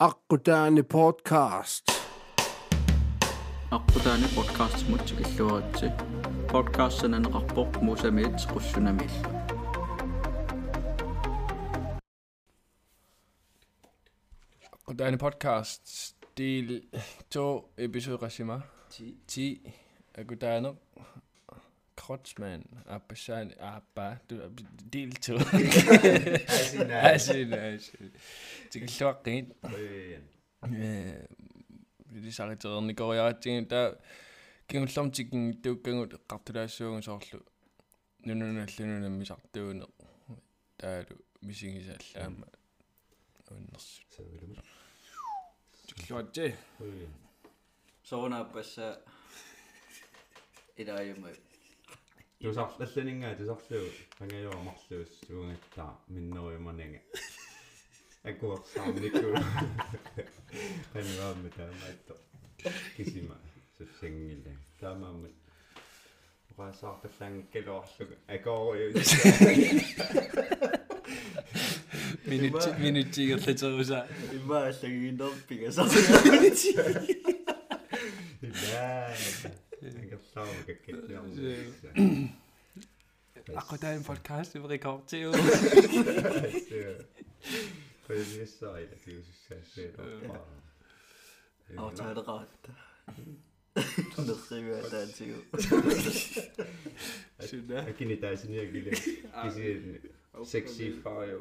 Akkudane Podcast. Akkudane Podcast mutsik illuaritsi. Podcasten en rapport musamits kussunamil. Akkudane Podcast del 2 episode resima. 10. 10. Akkudane. Krotsman. Abashan. Abba. Du- Del 2. Asin. Asin. Tikilluaqqiit. Э вилисаритеерни кориаратсигин таа кингуллэрмтикин тууккангут эққартулаассуугун соорлу нунуналлунунамми сартууне таалу мисигисааллаама уннерсу тикиллуатси соонаппасса илааюма тусарлалланингаа тусарлуу ангайорамарлуус суунгаттаа миннериуманага акуарсаарникку каниваамма таамаатто кисима суссангилла таамаамма оqasaartallangalluarluga акоориу минути минутигерлатеруса имааллагиинерпига илаа ангерлаама каккиллиарму аққутаан подкаст рекордио Præcisere tiussaassaappaa. аутаалеқаратта нерсиваа таатигу сюда Akini taasiniakile kisi sexy fire.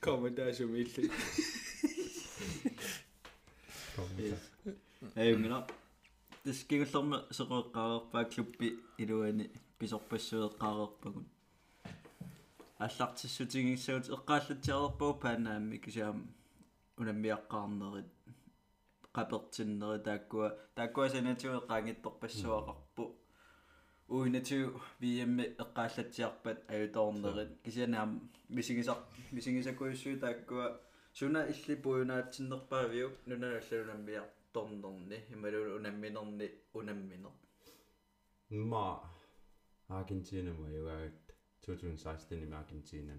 комментаасумилли аюнгина тискигуллерма сеқоэққарерпаа клуппи илуани писорпассуеққарерпагун аллартиссутигиссагут эққааллатсиарерпау паанаамми кисаам унаммиаққарнерит қапертиннери тааккуа тааккуа санатиу эққаангитторпассуақарпу уинатиу виэмми эққааллатсиарпат аюторнерит кисанаам мисигисар мисигисакуиссуу тааккуа. Суна илли пуюнаатсиннерпаавиу нунаналлунаммиар торнерни ималу унамминерни унамминер Ma Argentina må jo være 2016 i Argentina.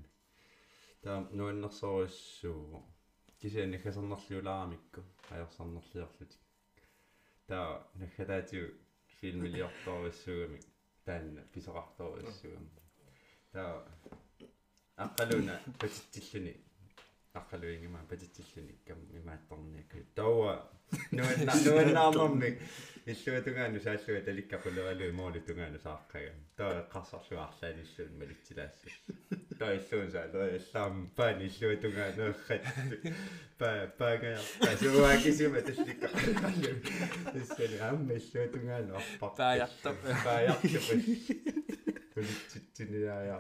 Der nuannersorissu kisi nakasarnerluulaamikku ajorсарнерлиарлути. Der nakataatiu filmiliortorissuumi таанна писоқарториссуум. Der аққалуна патиттиллуни аққалуингима патиттиллуни кам имаатторниакку. Тауа нуанна нуаннаарнэрми иллуатунгаану сааллуа таликкапулералуи моолу тунгаану сааққага таа қарсарлуарлаалиллуун малитсилаассу таа иллуун саалери аллаам паани иллуатунгаану эррат па пагаа пасуакисима талликка иссали амма иллуатунгаану арпар Паяртап. паяртап тулитситсиниаая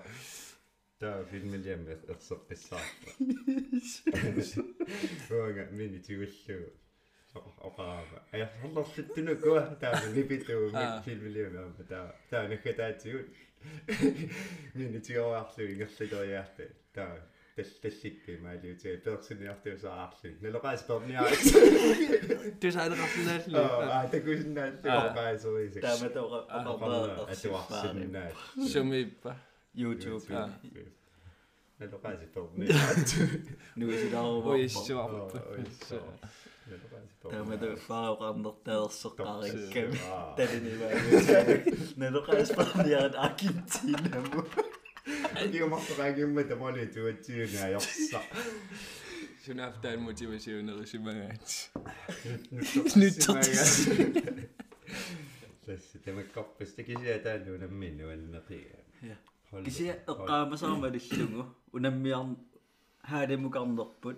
таа филмилиам ерсеққиссаарпа уага мини тигуллуу опаава ая халлерлуттуну куа таа нипитуу Аа. филмилиам таа таа нэхэтаатигут мини тиоаарлу ингерлилериаартэ таа таллалликки маалиутиа персониартиусаарли налоqaas перниаа тусаалеқарлунаалли аа такусиннаалли Аа. оqaасерисак тааматора атуарсиннаа сумиппа YouTube налоqaas перниаа нуисилаарва уиссуарпа таамата фаақарнертаерсеққариккам Аа. талинива нелоқаспарниарат аргентинаму Иумартаагимма тамали туатсиуна аёрса. сунафтаан мотивасиунерисимагаат Тэс тамаккорпас такисиа таалу наммину аннеқига. Ja. кися эққаамасаармалиллугу унаммиар хаалимукарнерпут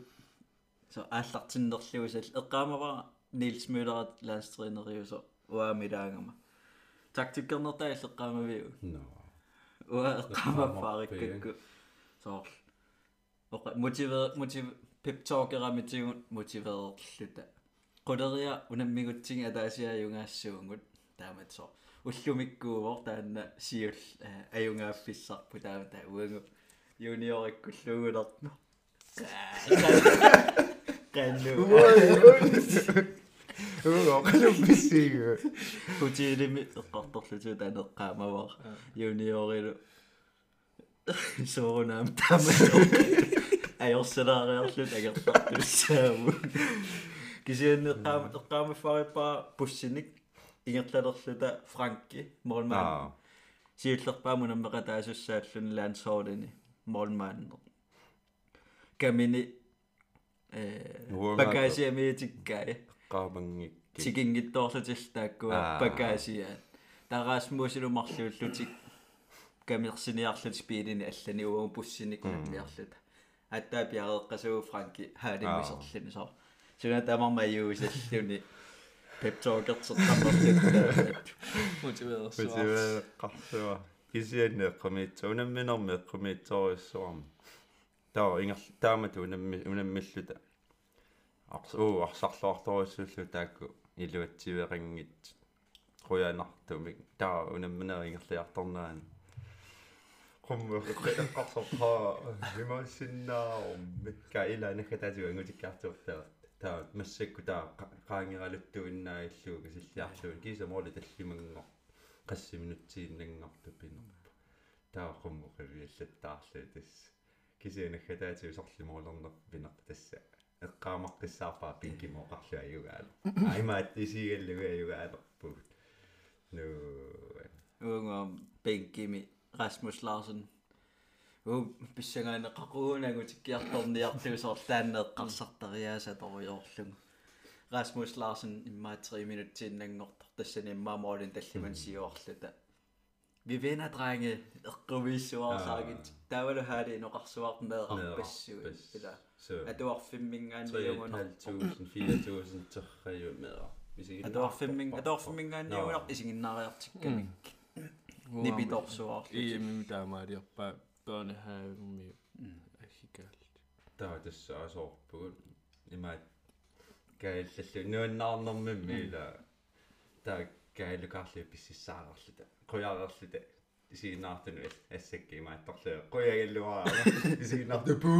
со ааллартиннерлуусал эққаамава Нилс Мюллерат ланстринериусо уаамилаангама тактиккернертаа иллеққаамавиу Но. уа эққаамафаариккакку соор оқа мотивер мотив пеп токерамитигун мотиверерлута quleriа унаммигутсиги атаасиаюнгаассуунгут таамат соо уллумиккуувор таанна сиул аюнгааффиссарпу таама таа уангу. Юниориккуллуугулерну канну Уу, оқалупписсиигу. хутиилими эққарторлуту таанеққаамавар юниорилу соорунаам таама ajorsalaareerlut agertartussaamu kisianneqqaam eqqaamaffaripaa pussinik ingerlalerluta Frankki Molman аа. Siullerpaamu nammeqataasussaallun lansoorlini Molman э багаасиамиитиккай qaamangikki тикингитторлутиллааккуа Аа. багаасиаат тараасмуусилумарлууллутик камерсиниарлут спиилини аллани уум пуссиник миарлута аттаа пиареэккасуу франки хаалимисерлини соо суна тамармаюусаллуни пептоокертертаммерлут Мотивeret путивеэққарсуа кисианне эққумиитсу унамминерми эққумиитсориуссуарма таа ингер таамату унамми унаммиллута арс уу арсарлуарторуссууллу таакку илуатсивеқангит қуянартумик таа унамминер ингерлиарторнаани qummu eqqarsorpaa vimassиннаарумми ка ила накататуга ангутиккаартууртаа таа массакку таа qaangiraluttuinnailluu кисиллиарлуун кисамооли таллимангор qassiminuttiinnanngortupinерпа таа qummu qavиаллаттаарлу тасс кисианахатаатуи сорлимоолернер пинерта тасса эққаамаққиссаарпаа пинкимооқарлу аюгаала аймаат исигаллуга аюгаалерпугут ну унгам бенкими Rasmus Larsen у писсангаанеқақуунагутиккиарторниартуусоорлааннеэққарсартариааса ториоорлугу Rasmus Larsen иммаа 3 минутсииннангортор тассани иммаамоолин таллиман сиуарлута vi vinder drenge эққувиссуарсаагит тавалу хаали ноқарсуарнеэқарпассуи ила så атуарфиммингаанниугунар 3.500 4000 terraju med атуарфиммин атуарфиммингаанниугунар исигиннариартиккамик нипиторсуар EM таамаалиарпаа børnehaven аггаалт der er det så også over på i mig gaallалlu nuannaarnermimmi ila ta gaallukaarlu pississaarerluta quyaarerluta isiginnaartunu assakki imaattorlu quyagalluara isiginnaartu puu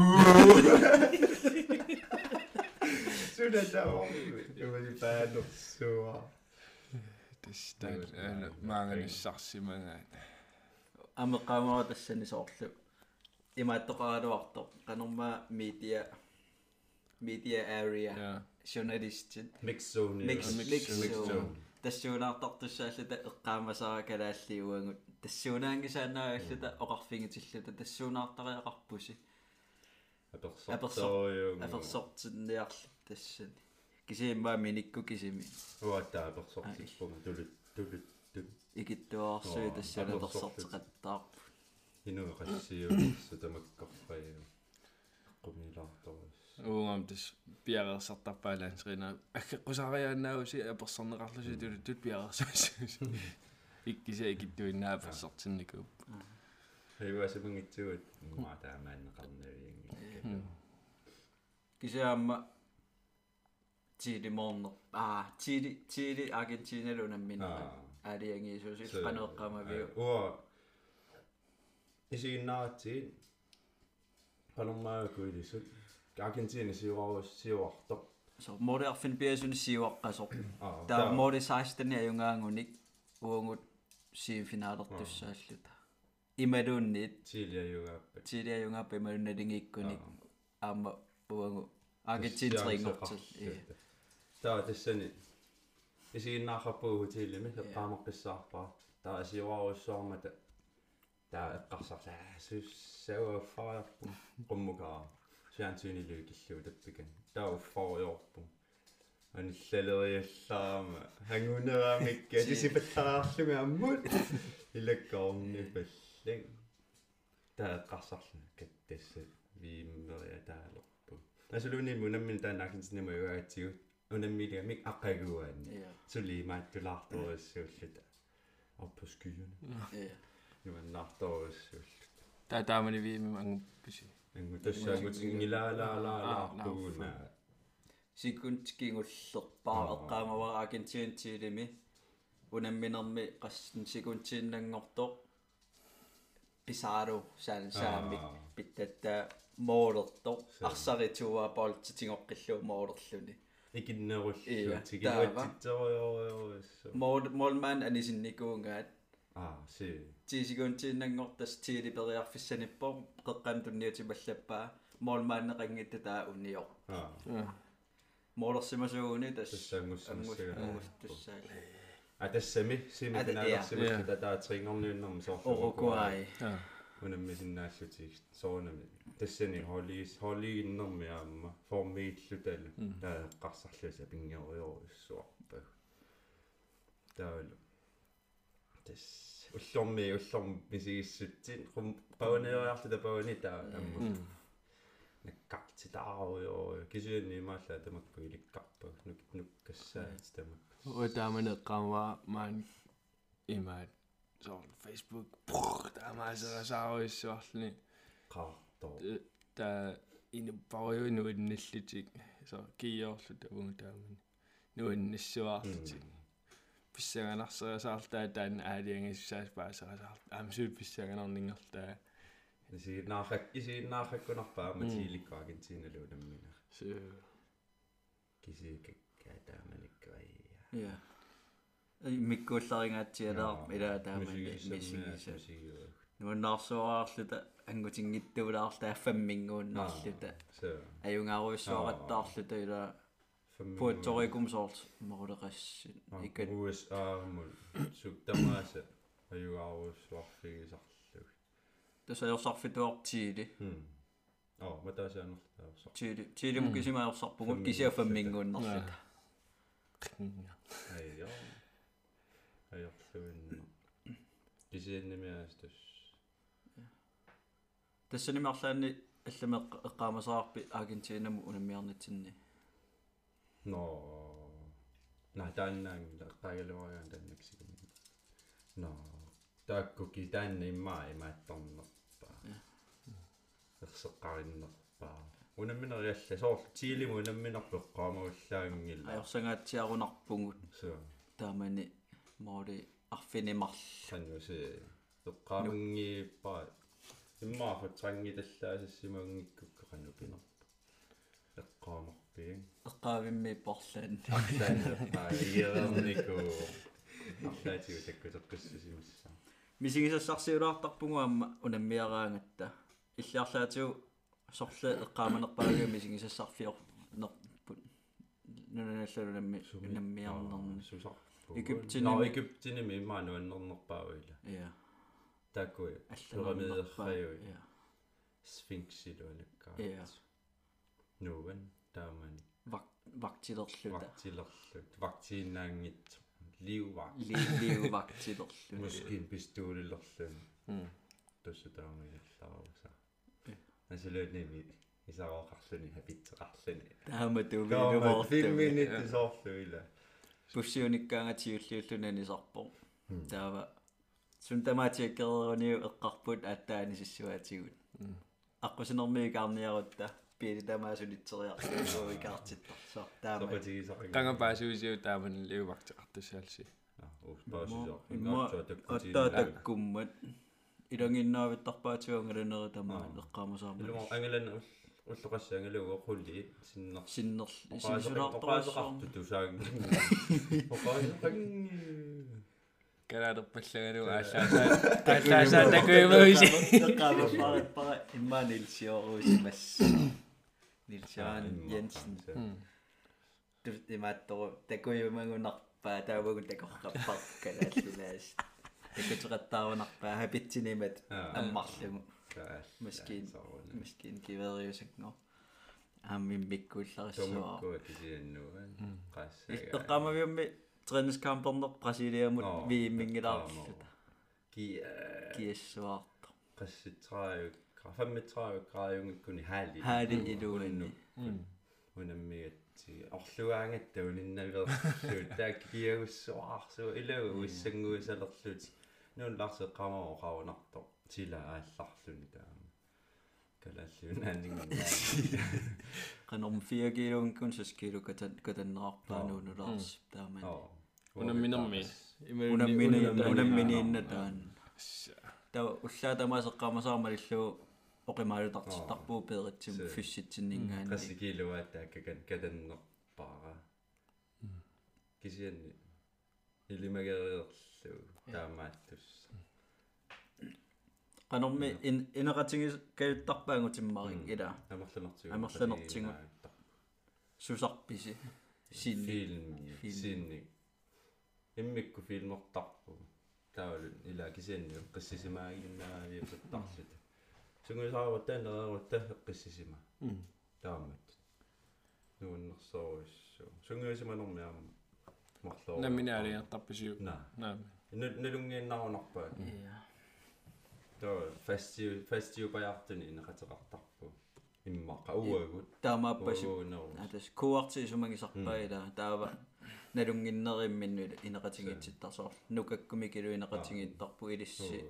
suna taormi umali paanersuа тастаат аана маанганиссарсимагаат амеққамара тассани соорлу имааттоқаралуарто канорма media media area я journalistit mix zone mix mix mix zone тассуунаартартуссааллута эққаамасара калааллиуангут тассуунаангисаанааллута оқарфингитиллута тассуунаартариақарпуси аперсорториум аперсортинниарлу тассани. Кисииммаа миникку кисими. Уатта аперсортиппума тулут тулут тулут икиттуарсуи Оо, тассуунатерсортеқаттаарпу инуэқассиуссу тамаккарфаю qumilаарторус унгам тас пиареерсартарпаалаансрина аггеққусаариааннааруси аперсорнеқарлуси тулут тут пиареерсуис иккися икиттуиннаа аперсортинникуп хейвасапунгитсуут маа таамааннеқарнавианги кисиаама тили морнер аа тили тили аргентиналунаммина алиангиисуси qanеққамавиу уа исигиннаатсиин палормаагуилисут аргентина сиуарус сиуартоқ so modерфин биасуни сиуаққасоқ аа таа моди 16 аюнгаангуник уангут симфинаалертуссааллута ималуунниит тилиаюгааппат тили аюнгааппа ималунналингиккуник аама уангу аргентин трингортил э таа тассани исигиннаахаппугу тилими эққаамаққиссаарпаа таа сиуаруссуармата таа эққарсарлаа суссауаффариарпу қуммукаа сиантуинилуи киллуу таппикан таа уффариорпу аниллалериаллаама хангунераамикка тисипаллараарлуга аммут илаккоорни паллаг таа эққарсарлуна каттасса вииммериа таалерпу асулуни мунаммин таан аргентинама юаатсигут унаммилиамик аққагуаани я сулимааттулаарторуссууллута оппу скиюна я юаннаарторуссууллут таа таамани виими ангупписи ангу тассаагут ингилаалаалаарпугуна сикунтикингуллерпаа эққаамавара аргентинтилими унамминерми qassen сикунтииннангортоо писаро саан саамик Аа. питтатта моолерто арсаритуа болтитингоққиллуу моолерлуни икиннеруллу Iya, тигилуатситсориориориссу моол молман анисинникуунгаат аа си тисикунтииннангортас тиили периарфиссаниппо қеққам тунниутималлаппаа моолмааннеқангитта таа унио аа моолерсимасуугуни тас тассангуссамассага туссаа а тассами сими Ада- танаалерсимас я. татаатрингорниуннэрми соор орукуай аа унаммисиннааллутиг соонами тассани холис холигиннэрми аама формииллуталу таа қарсарлуса пингериоруссуарпа таавал тас уллорми уллорм мисигиссутсин рум паванериарлу тапавани таа амму наккартитааруйоо кисианни маалла тамакку иликкарпа нук нуккассаат тамак уутаамане qaamаа маан имаат соор Facebook таамаасерасааруиссуарлни qaartor та ин париуну инналлутик со кииорлу тавун таамани нуиннассуаарлутик писсаганарсерасаартаа таан аалиангиссаас паасерасаарт аамсуут писсаганарнингерлаа исигиннаахак исигиннаахаккунарпаа матииликкаагин тииналу наммина су кисикаккаа тааманиккуай я миккуулларингаатсиалаар илаа таамани мисигиса нуаннаарсуаарлута ангутингиттуулаарлута аффаммингууннаарлута so аюнгааруиссуараттаарлута илаа пуатторикум соорт морулеқассит икат USA мул суктамааса аюгаарусуарфигисарлу тасаерсарфитуартиили хм оо матаасаанерлаа тиили тиилим кисимаерсарпугут кисиафаммингууннарлута айя айерлуинна кисианнимиастус тассанимарлаанни алламе эққаамасаарпи аргентинаму унаммиарнатсинни но на тааннаан таагалуариан таннаксигум но тааккуки таанна иммаа имаатторнерпаа ерсеққариннерпаа унамминериалла соор тиилиму унамминерпу эққаамагуллаагингилла аерсангаатсиарунарпугут so таамани моори арфинимарл ханнуси эққаамангииппаа иммаа фатсангиталлаасассимагнгиккукка канупинер эққаамарпиин эққаавимми порлаан аа иерернику арлаатигу таккутеққиссисимасса мисигисассарсиулаартарпугу амма унаммиараангатта иллиарлаатигу сорла эққааманерпаагиу мисигисассарфиор нерпут нунаналлалунамми унаммиарнерни Egyptini- но Egyptini иммаа нуаннернерпаавила я таккуи алланернерпаа пирамидерхаюи я сфинксилуалаккаа я нуан таамани вак вактилерлута вактилерлут вактииннаангит ливаа лилиу вактилерлута мускин пистуулиллерлун м туссутаамигаллааруса насилууними исароқарлуни хапитсеқарлуни таама Kaama тувинумоор 5 минут соорлуила пуссиуниккаангатиуллиуллунани сарпо таава сунтамаатиаккеруниу эққарпут ааттаани сиссуаатигут аққусинэрмиикаарниарутта пиили тамаасулитсериарлуу икаартиттарсаа таама сопатигисақинга qangapаасуисиу таамани лиувартеқартусаалси успаасисоо имма аттаа таккуммат илангиннаавиттарпаатигуангаланери тамаа эққаамасаарма илумо ангалан уллоқасса ангалугу оқулли синнер синнер синсулаартоқаасеқарту тусааг оқаасеқан канадерпаллагалу ааллаасаа ааллаасаа такуимависи эққаамафаарпара иммаа нилсиоруусимас нилсиан Jensen тут имааттору такуйумагунарпаа таавагун такорраппаркалааллунаас такутераттаарунарпаа хапитсинимат аммарлугу маскин маскин кивериусакноо аамми миккуулларissуаа томукку кисианнуан қассаа эққамавиумми тренискампернер бразилиамут Оо, вииммингилаарлута ки киассуаарто qassitraaju 35 graadungikuni haali хаали илуунни. Унаммигатси орлуаангатта унинналерсуу тааккиагуссуаарсу илагу уиссангуисалерлут нуулларсеққамаа оқаунарто сила аалларлуни таама калааллунааннингинаа канорм 4 килонгкун 6 кило катан катаннеқарпаануунулаарс таамани оо. унамминерми унаммини унамминиинна таан таа. уллаа тамаасеққамасаармалиллуу оқимаалутартартарпуу пееритсим фисситсиннингаани qasikilуаата какан катаннерпаара кисианни илимагериерлу таамааттус qanormi in ineqatingis kayuttarpaangutimmari ila амерланертигу Амерланертигу. susarpisi sinni фильм Фильм. синни. Иммикку фильмортарпу таавал ила кисианни эққиссисимаагиннаариусаттарлут сунгуисаарва таанерерутта эққиссисима таамат нууннерсоориссу сунгуисиманермиама марлоо наминаалиартарписиу на наами нулунгииннарунарпаат ia тоо фастиу фастиу паяртуни инеқатеқартарпу иммақа уагут таамааппасу уунерус атас куартиисумагисарпаила таава налунгиннеримминну инеқатингитситтарсоор нукаккуми килу инеқатингиттарпу илисси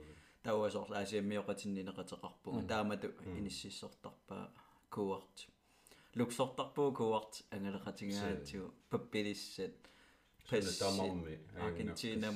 тауасоор аасиаммиоқатиннинеқатеқарпуга таамату иниссиссортарпаа куарт луксортарпуу куарт ангалеқатингаатсигу паппилиссат пасси тамарми Аргентинам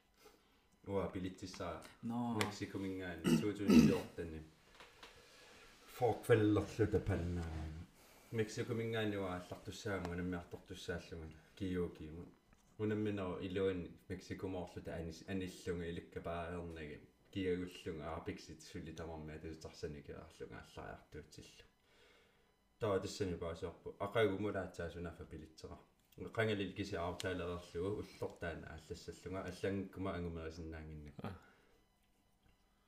уа билиттиссаа но мексикумингаани туутунилиортани форквеллерлута паннаа мексикумингаани уа аллартуссааму наммиартортуссааллуга киюкииму унамминеро илуани мексикумоорлута анис аниллунга иликкапааернаги киагуллунга аапиксит сулли тамарми атусарсаникеарлунга аллариартуутсиллу таа тассани паасиарпу акагумулаатсаасунафа пилитсеқар qangalil kisi aartaalererlugu ullortaana аллассаллунга аллангкума ангумерисиннаангиннак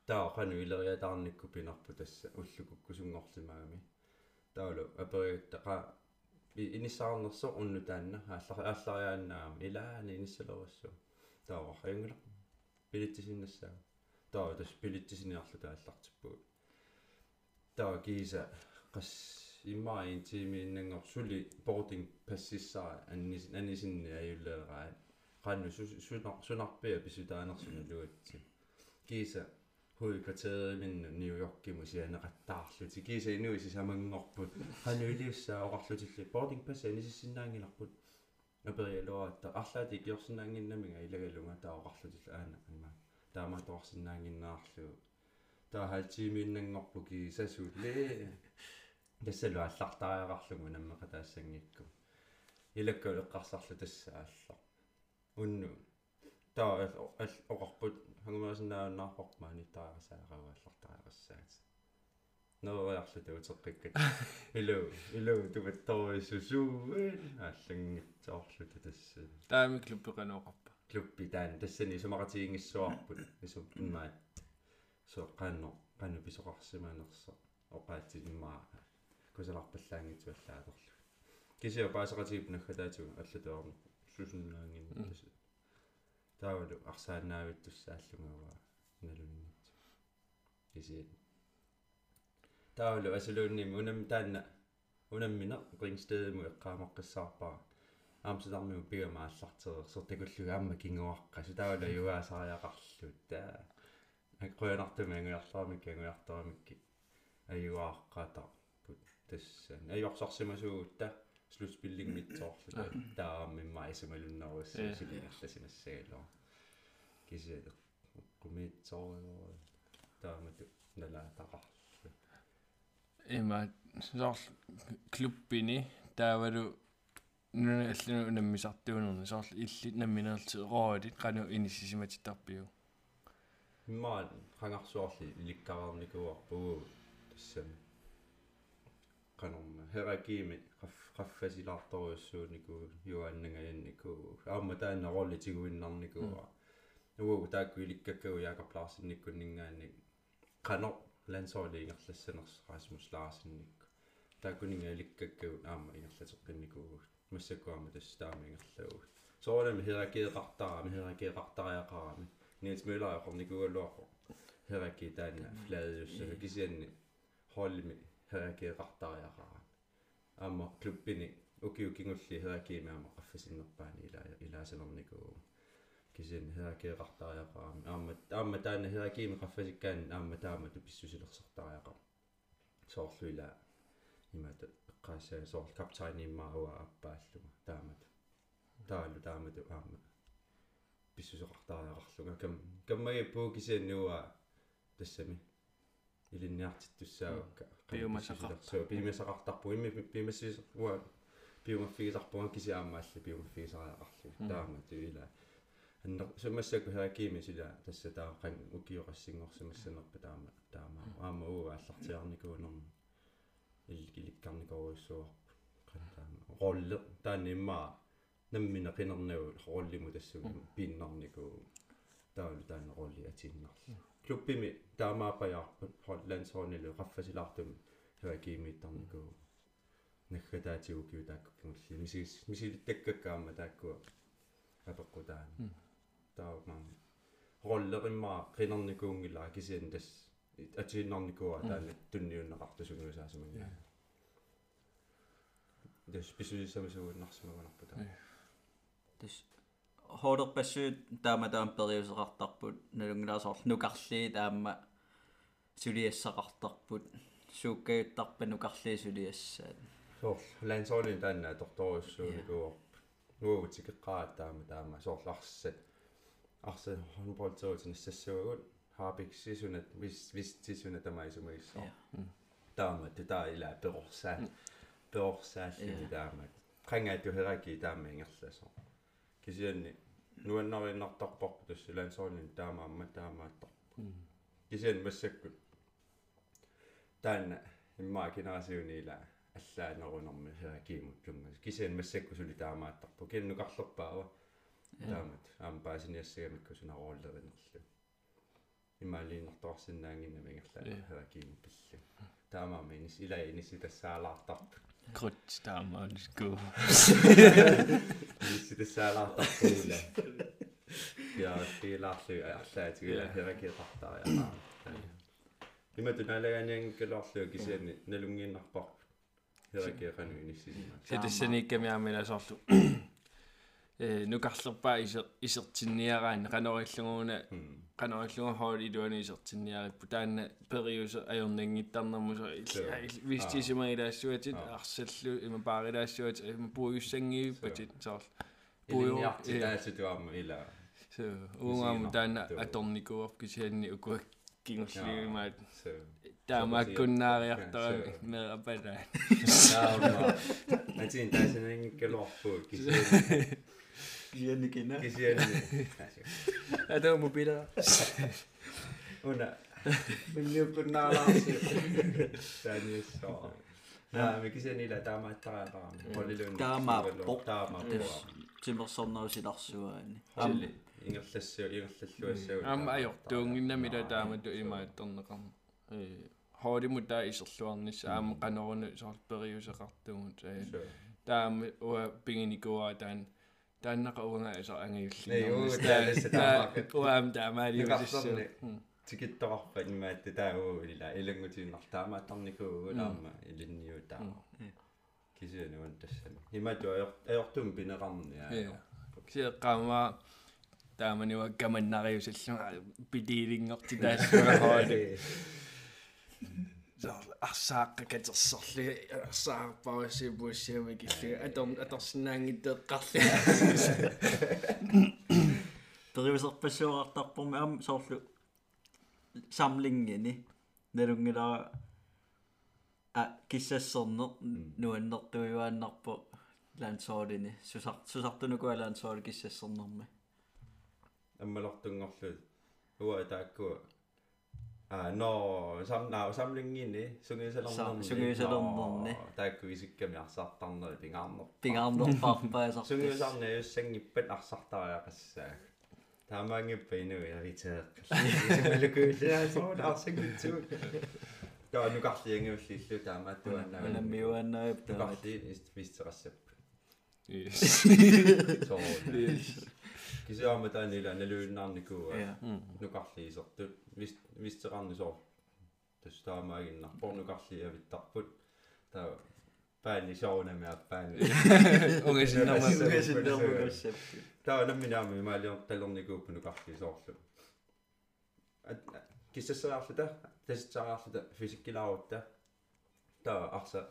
таа qanu илериатаарникку пинарпу тасса уллукуккусунгорлимаагами таалу апериутта qa иниссаарнерсо унну таанна ааллар ааллариааннаама илаани иниссалерассу таава хаянгула пилиттисиннассаа таа тас пилиттисиниарлу тааллартиппугу таа киса qas 임마인 팀이 있는 거 술리 보딩 패시사 아니 아니신 아이를 라 간우 수수낙 수낙배 비수다낙스는 루었지 기사 hui kvarteret i New York museerne ret dårligt. Det giver sig endnu i sig mange år på. Han er lige så ret til boarding pass ind i sin lange lakbud. Jeg beder jeg lov, at der er slet ikke sådan lange nemmer i lægge lunger, er ret til andre. Der er meget dårlig sin lange nærlig. Der har altid min lange op på. Тассалу аллартаариақарлугу наммеқа таассангикку илакку эққарсарлу тассаалла унну таа оқарпут хангумаасиннааннаарпармаани таарасаарава аллартаариқассаат нэрварлу туутеққиккат илу илу туватторисусууэн ааллангитсоорлу тасса таами клуппеқанооқарпа клуппи таан тассани сумақатигингиссуарпут ису иммаат со қанно қанну писоқарсимаанерса оқаати иммаа кусаларпаллаангитсуаллаалерлу кисиа паасеқатигип наггатаатуга аллатуарну сусуннаангин тасса таавалу арсаанаавиттуссааллугава налуннит кисиа таавалу асулуунними унам таанна унаммина рингстедему эққаамаққиссаарпаа аамсалармиу пигамааллартерерсер такуллуга аама кингуаққа сутаавалу юаасариақарлут таа аккуянартуми ангуярларамикки ангуяртарамикки аюааққата тассан. Аюарсарсимасуугутта слутспиллингмитсоорлута тааммимма исамалуннеруссаа силингерласимассагалоо кисиа кумитсоорио таамату налаатақарлу има соор клуппини таавалу нуна аллуну унаммисартуунерни соор илли намминерти роолит кану иниссисиматиттарпиу иммаан хангарсуарли иликкараарникуарпугу тассами канорма херакими qaff qaffasilaartoruussuuniku юааннагаянику аама таана ролитигуиннарникуа угу таакку иликкаккагу яакап лаарсинниккуннингаанник qano лансоолиингерлассанерс Расмус Лаарсинникку тааккунинга иликкаккагу аама ингерлатеққинникугу массакуама тассаама ингерлаагу соорами херакеэқартарами херакеэқартариақарами Niels Møller qornikualluaqo heraki taana flaadiussa kisianni hollimi herakiqartariaqara аама клуббини укиукингулли херакиимаама qaffasinnерpaani ила илаасанернику кисин херакиqartariaqarami аама аама таана херакиими qaffасиккаан аама таама туписсусилерсартариақар соорлуила имата эққаассаа соорл капитаиниммаа аппааллуга таамат таалу таамату аама писсусоқартариақарлуга кам каммаги пуукисианнуа тассами илинниартиттуссаагакка Биумасақарта. биумасақартарпу имми биумассисуа биумаффигисарпунга кисиаамаалли биумаффигисариақарлу таамату ила. Анна сумассаку херакими сила тасса таа кан укиоқассингорсимассанерпа таама таама аама уу аллартиарникуунерми илкиликкарникоруйссуарпу кан таама ролле таанимма наммина қинернагу роллиму тассугу пииннарнику таалу таана ролли атиннарлу клуббими таамаапаярпут холлансоонилу qaffasilaartumi херакимииттарнику наггатаатигу киу тааккунгулли мисис мисилиттаккаккаама тааккуа апеккутаани таамаам роллериммаа qinерникуунгилаа кисиан тас атииннарникуа таана тунниуннеқартасунгусаасуманга дэс писуисамисууннарсимаганарпу таа тас хоодерпассуут таама таам периусеқартарпут налунгилаасоор нукарлии таама сулиассақартарпут сууккаюттарпа нукарлии сулиассаат соор лансоолин таана торторуссууникуор нуугутикеққаат таама таама соорларсат арса хонболтоот нассассуагут хаарпиксисунат вис вистисуна тамаисумагиссаа таама таа ила перорсаа перорсаалли таама qangaatu heraki taama ingerlaso kisianni nuannarinnartarporpu tassu lансоолин таамаамма таамааттарпу кисиан массаккут таана иммаа кинерасиунила аллаанерунэрми herакиимут куммас кисиан массакку сули таамааттарпу киннукарлерпаава таамат аам паасиниассагамикку сунароорлеринерлу имаалииннарторсиннаангиннами ингерлаа herакиимут пиллу таамаама инис илаа иниси тассаалаартарпу Krutstammansku. Sitä säällä kuule. Ja tilaksi ja säätä kyllä heränkin tahtaa ja Nimetty näillä ei ennen kyllä asioikin sen, niin ne lungin nappaa. Heränkin ränyin sisimään. Sitten se niikä minä minä sortu. Nukarlopaa isertsinniaraan ranorilluguuna хоол илуани исертинниариппу таанна периуса ajornangittарнэрмусо вистисимагилаассуатит арсаллу има паарилаассуат има пуйуссангииппатит соорлу пуйуарти таасутуарма ила so унгам таанна аторникуарп кисианни укуак кингерлиумаат таамааккуннаариартара мерапалаа таама атин таасанангиккалуарпуу Higiénica, ¿no? Higiénica. Ada mau beda. Una. Minyo pernah langsung. Dan so. Nah, mikki maar, ila tama tara tama. Polilun. Tama pok. Tama pok. Timmersornau silarsuaani. Am ingerlassu ingerlalluassau. Am ajor tuunginnamita taama tu imaattorneqarma. het niet taa iserluarnis aama qanorunu isorlperiuseqartugut. Ee taama ua pinginikuaa taan se taamaka. уам таамаали Nukassorni. тикиттоқарпа имаатта таагуулила илангутииннартаамааттарникуу унаама илинниутаа кисиануан тассана имату аёртум пинеқарниа киеққаама таамануа каманнариусаллуга пилиилингорти таассуа хоoli арсааққа катерсорли арсаарпауси буссиами киллуга атор аторсинаангиттеэққарли периусерпассуарартарпорми ам соорлу самлингини налунгилаа а киссассернер нуаннертуивааннарпо лансоолини сусар сусартунукуа лансоол киссассернерми аммалортунгорлу уа тааккуа а но самнаа самлингини сунгисалернерни сунгисалернерни. таакку исикками арсаартарнери пингаарнер пингаарнерпаарпаасар сунгисарне юссангиппат арсартариақассаа таамаангиппа инуи авитеэққалли соо арсангитсуут таа нукарлиангиуллиллу таамааттуаннаа намиуаннаап таа нукарли кисиааматаанила налуиннаарникуа нукарлиисертут вис вистераарнисоор тустаамаагиннарпор нукарлиавиттарпут таа pääni sauna me pääni onge sinna ma onge sinna ma kontsepti ta on mina me ma olin tal on nagu õppinud kahju soorlu et kes sa saad seda teised saavad seda füüsikile auto ta ahsa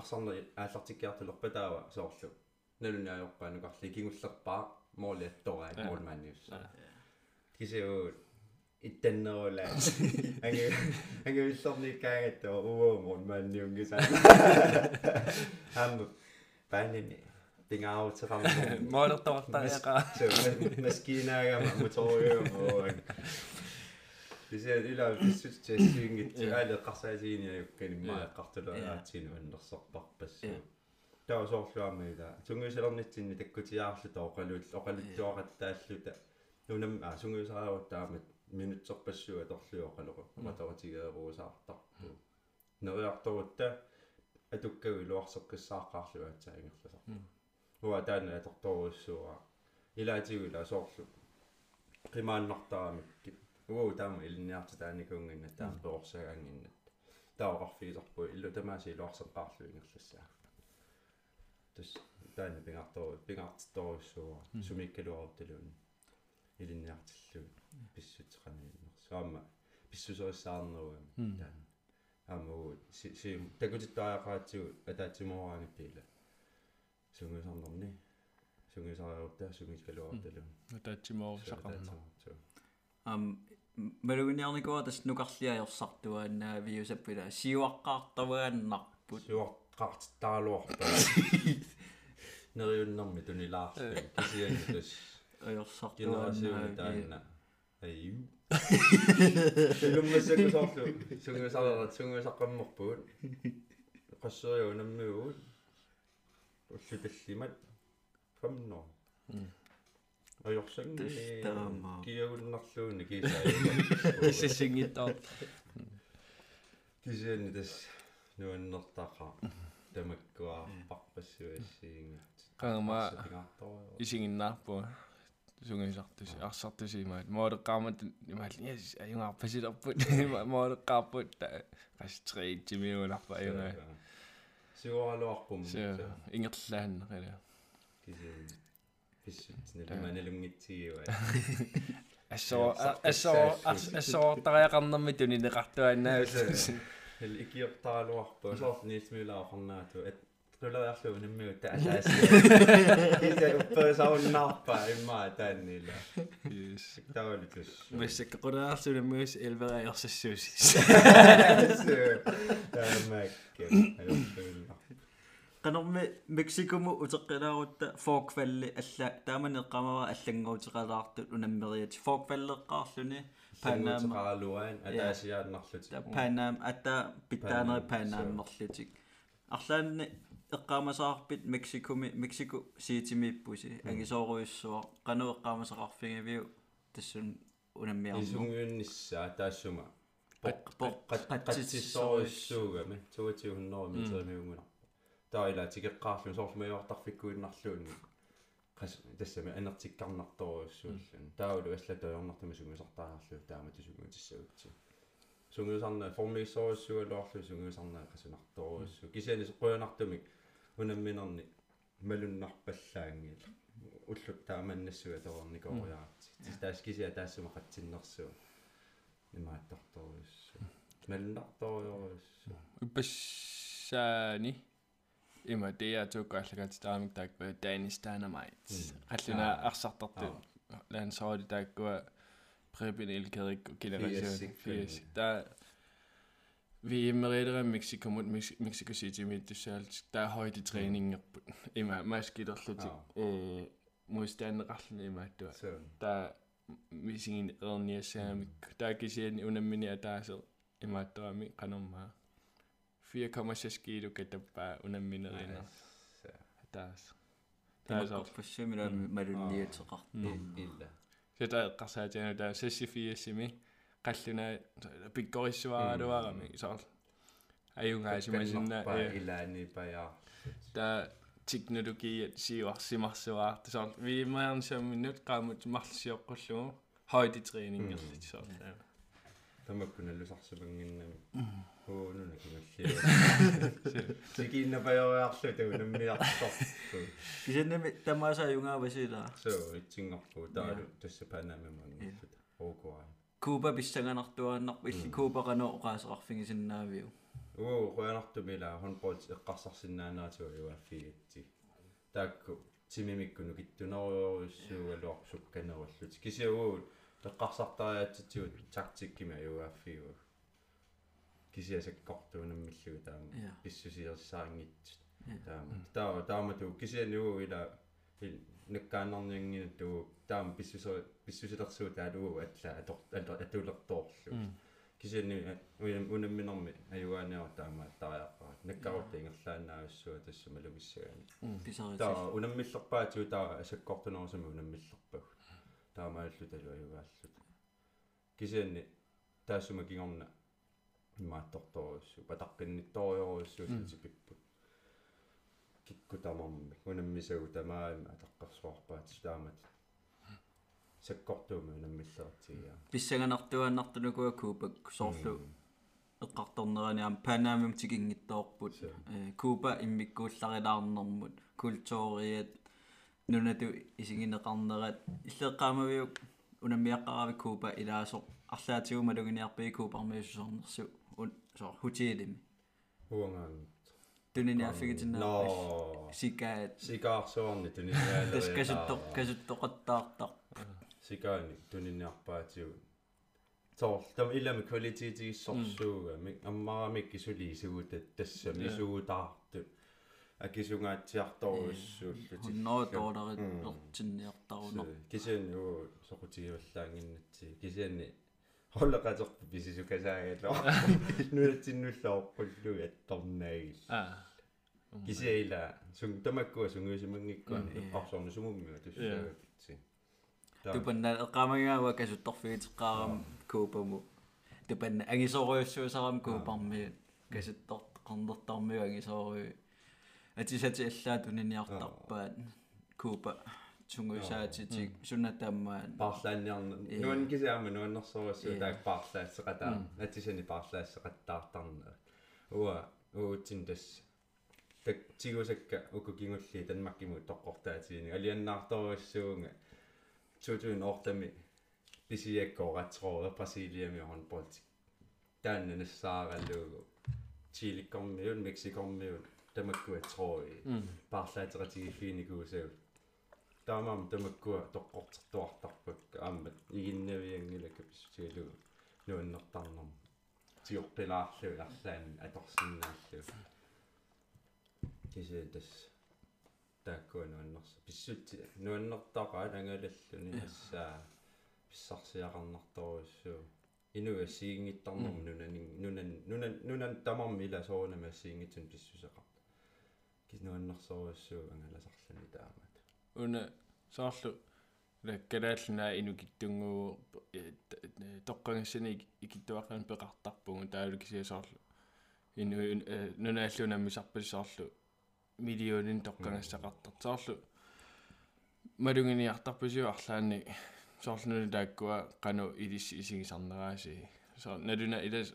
ahsa on äärselt ikka jätta lõppeda soorlu neil on jah juba nagu kahju kinguslappa målet då är mål man ju så. Det ser ju itten och läs. Han är han är som ni kan ett och mål man ju ungefär. Han banen dingau til fram. Måler då där är. Maskiner och motorer och бисээ илаа бисүт тассиингит аалеэкъарсаасииниа юкканиммаа эққартулааатсину аннерсарпарпассуу таусоорлуарниила сунгиусалернитсинни таккутиаарлу тооqaluut oqaluttuaqattaаллута нунам а сунгиусарааваттаамат минутсерпассуа торлуо oqaluqu матаотигееруусаартарпу нериарторутта атуккаги луарсеккссааққарлу аатсаагерласар уа таана аторторууссуа илаатигуила соорлу қимааннартарамикки уу таама илниарта тааникуунгинна таарпеорсагаангиннат таоқарфигисарпу иллу тамааси луарсеққарлу ингерлассаа тус таани пингартоо пингартторуссуу сумиккалуаруталуун илинниартиллу писсутеқанииннер саама писсусерissаарнеруа таана аамуу си си такутиттааяқаатсигу атаатсимораангиппиила сунгусарнерни сунгусариуттаа сумиккалуаруталуун атаатсимоорсақарнер ам мэрүниарникуа тас нукарлиаерсартуаанаа виусаппила сиуаққаартавааннарпут сиуақ qaartitaaluartaa neriunnermi tunilaarlu kisiannitus ajorsartu generasiuni taanna аю суммасакку соорлу сунгусарера сунгусаққамморпугут qassuriu наммигуут уллуталлимат фамно ajorsangi kiagunnarluuni kiisaa ississingittaar kisiannitas nuannertaqaa tamakkuaarparpassuassiinga qaama isinginnaarpu sungisartusi арсартусимаат моолеққармат имаалли аюнгаар пасилерпут моолеққарпут қастриитсимиунарпа аюнгаа сигоралуарпум ингерлаанна қала писсутсинэ маналунгитсигива ассоо ассоо ассоо тариақарнэрми туни неқартуаанаа икиортаралуарпу сорт нилсмилаақарнаату Nu lavede jeg slå en mød der, der er sådan. Det er så en napper i mig, der er nille. Yes. Der var lidt så. Hvis jeg går der, så er det møs, elver er jeg så søs. Der er mække. qanormi meksikomu uteqqilaaruta forkvalli alla taamaneqqamava allanguutiqalaartut unammeriat forkvalleqqaarluni panama qaluan ataasiaannarlutik panam atta pittaaneri panammerlutik арлаанни эққаамасаарпит мексикуми мексико сиитимииппуси агисооруйссуа кану эққаамасақарфигивиу тассун унаммиарму исунгуинниссаа таассума паққатсиссооруйссуугами тугатиуннерми митермиунгуна таила тикеққарлу соорфумаюартарфиккуиннарлуунни қас тассами анертиккарнарторуйссууллун таулу аслатоёрнартамасугусартаарлу таама тусугуутиссагутси сунгиусарна формиссоруссугалуарлу сунгиусарна қасунарторуссу кисиани соққуянартумик унамминерни малуннарпаллаангила уллут тааманнассуга тоорникориаати таас кисиа таассума қатсиннэрсуа имааттарторуссу малуннарторуйоруссу уппассаани има дея туккааллагаати таамик тааккуа данистаанамайт қаллуна арсартарту лаансоори тааккуа Preben Elkadrik og Generation Fies. Der vi Merida Mexico mot Mexico City med det selv. Der er højde træning i mig. Mig skidt og slut. Modstanderraslen i mig. Der missing en redning sammen. Der kan se en underminere der så i mig drømme kan om mig. 4,6 skidt og der bare underminere ind. Der der er så. Det er så. Mm. Det er så. Det er så. Det er så. Det er så. сетаэккъарсаатианутаа сассифиассими қаллуна пиккорissуааралуарами соор аюнгаасимасинна илаани паяа та teknologi siuarsimarsuar tisor vi maern samminut qaamut marlisiorqullugu hoiditræning erlit sort тамаккуналлусарсимангиннами хуунуна кималлиа сикииннапаёриарлу тагунаммиарторту кисеннами тамаасаа юнгаавасилаа соо итсингорпу таалу тассапаанами мангиттута оокуай куба биссаганартуааннарпу илли куупакано оqaасеқарфигисиннаавиу уу? Қуянартумила хонпоот эққарсарсиннаанааратуа юаффигитти таакку тимимиккуну киттунериориуссуу алуарсукканеруллути кисиагуут eqqarsartariatsitigut taktikkima iuaffiigu kisiasakkortuunamмиллугу таама писсусиерсаангитсут таама таа таамату кисианугу ила наккааннарниангина туу таама писсусер писсусилерсуу таалугу атла атулертоорлу кисианни унамминерми аюааниара таама тариаққара наккарут ингерлаанаависсуа тассама лумиссагаани таа унаммиллерпаатиу таа асаккортунерусами унаммиллерпагу таамааллу талу аюгааллут кисианни таассума кигорна имаатторторуссу патаққиннитториоруссу ситипиппут кикку тамарми унаммисагу тамаами атаққарсуарпаат таамат саккортууми унаммиллератигиа писсаганартуаннартунукуа куупак соорлу. Эққарторнераниам панаамим тигингиттоорпут э куупа иммиккуулларилаарнэрмут культуриат нунату исигинеқарнерат иллеққаамавиук унаммиаққарави куупа илаасо. Арлаатигума лугиниарпи куупармиуссорнерсу ун соо хутиилими уангаан тунниаффигитинаа сикаат. Сикаарсуарни туниниаалери тас касутто касуттоқаттаартар сикаани тунинниарпаатиу тоор там илами квалититигиссорсууга. Ми аммарамик кисули исугутат тассами исугутаарту акисунгаатсиарторуссууллути ноо тоолерит ертинниартаруно кисиани уу сокутигиваллаангиннатси кисиани холлекатерпу писисукасаагаллоо нуатсиннуллаорпуллуги атторнаагил аа кисиаила сун тамаккуа сунгуисимангиккуани эққарсорну сугуммига туссаагатси тупанна эққамагаава касутторфигитеққарам куупаму. Тупанна агисоруйуссуусарам куупарми касуттор қорнертармиу агисоруй атисати аллаатунниартарпаат куупа сунгуисаатитик сунатааммаан парлаанниарна нуан кисаама нуаннерсоруссуу таак парлаассеқатаа атисани парлаассеқаттаартарнера уа уутсин тасс так тигусакка укукингулли танмаккиму тоққортаатиини алианнаарторуссуунга тутуин ортами. Писиаккооратсероо брасилиами хонболтик таанна нассаараллуугу чиликкормиун мексикормиун тамаккуа трой парлаатератигиффиникуусау таамаам тамаккуа тоққортертуартарпак аамат игиннавиангилака писсутигалугу нуаннертарнерм тиорпилаарлу арлаан аторсиннааллу кисе тас тааккуа нуаннерс писсути нуаннертаqa ангалаллуни ассаа писсарсиақарнарторуссуу инуга сиингиттарнерм нунанин нунан нунан нунан тамарми ила соонама сиингитсун писсусеқар киснуаннерсоруссуу ангаласарлани таамат уна соорлу лаккалааллунаа инукиттунгуу тоққангассани икиттуаққан пеқартарпугу таалу кисиасоорлу ину нунааллунаммисарпали соорлу миллионин тоққангассақартар соорлу малугиниартарпусиу арлаани соорлуну тааккуа кану илисси исигисарнерааси соо налуна илас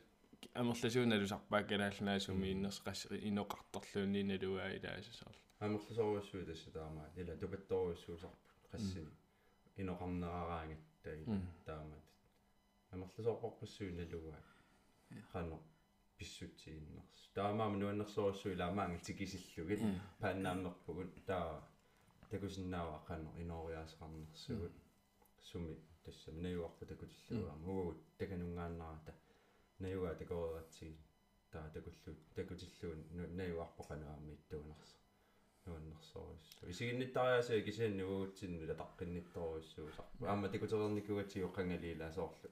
амерласууналусарпааккалааллунаасуми иннерс қасс иноқарторлуунни налуаа илааса соорлу амерласоруссуу тасса таамаа. Ила тупатторуссуусарпут qassini inoqarneraaraangattai taamat амерласоорпорпуссуу налугаа qano писсутсииннерс таамаама нуаннерсоруссуу илаамаанга тикисиллугит пааннааммерпугут таа такусиннаава qano инориаасеқарнерсугут суми тассам наюарпу такутиллугаама угут таканунгааннарата наюгаа такоратсиг таа такуллу такутиллуун наюарпо qanoaammi иттуунерс нуаннерсоруссу исигинниттариасаа кисианни уутсинну латаққиннитторуссуу сарпу аама такутерникугатиу қангалиила соорлу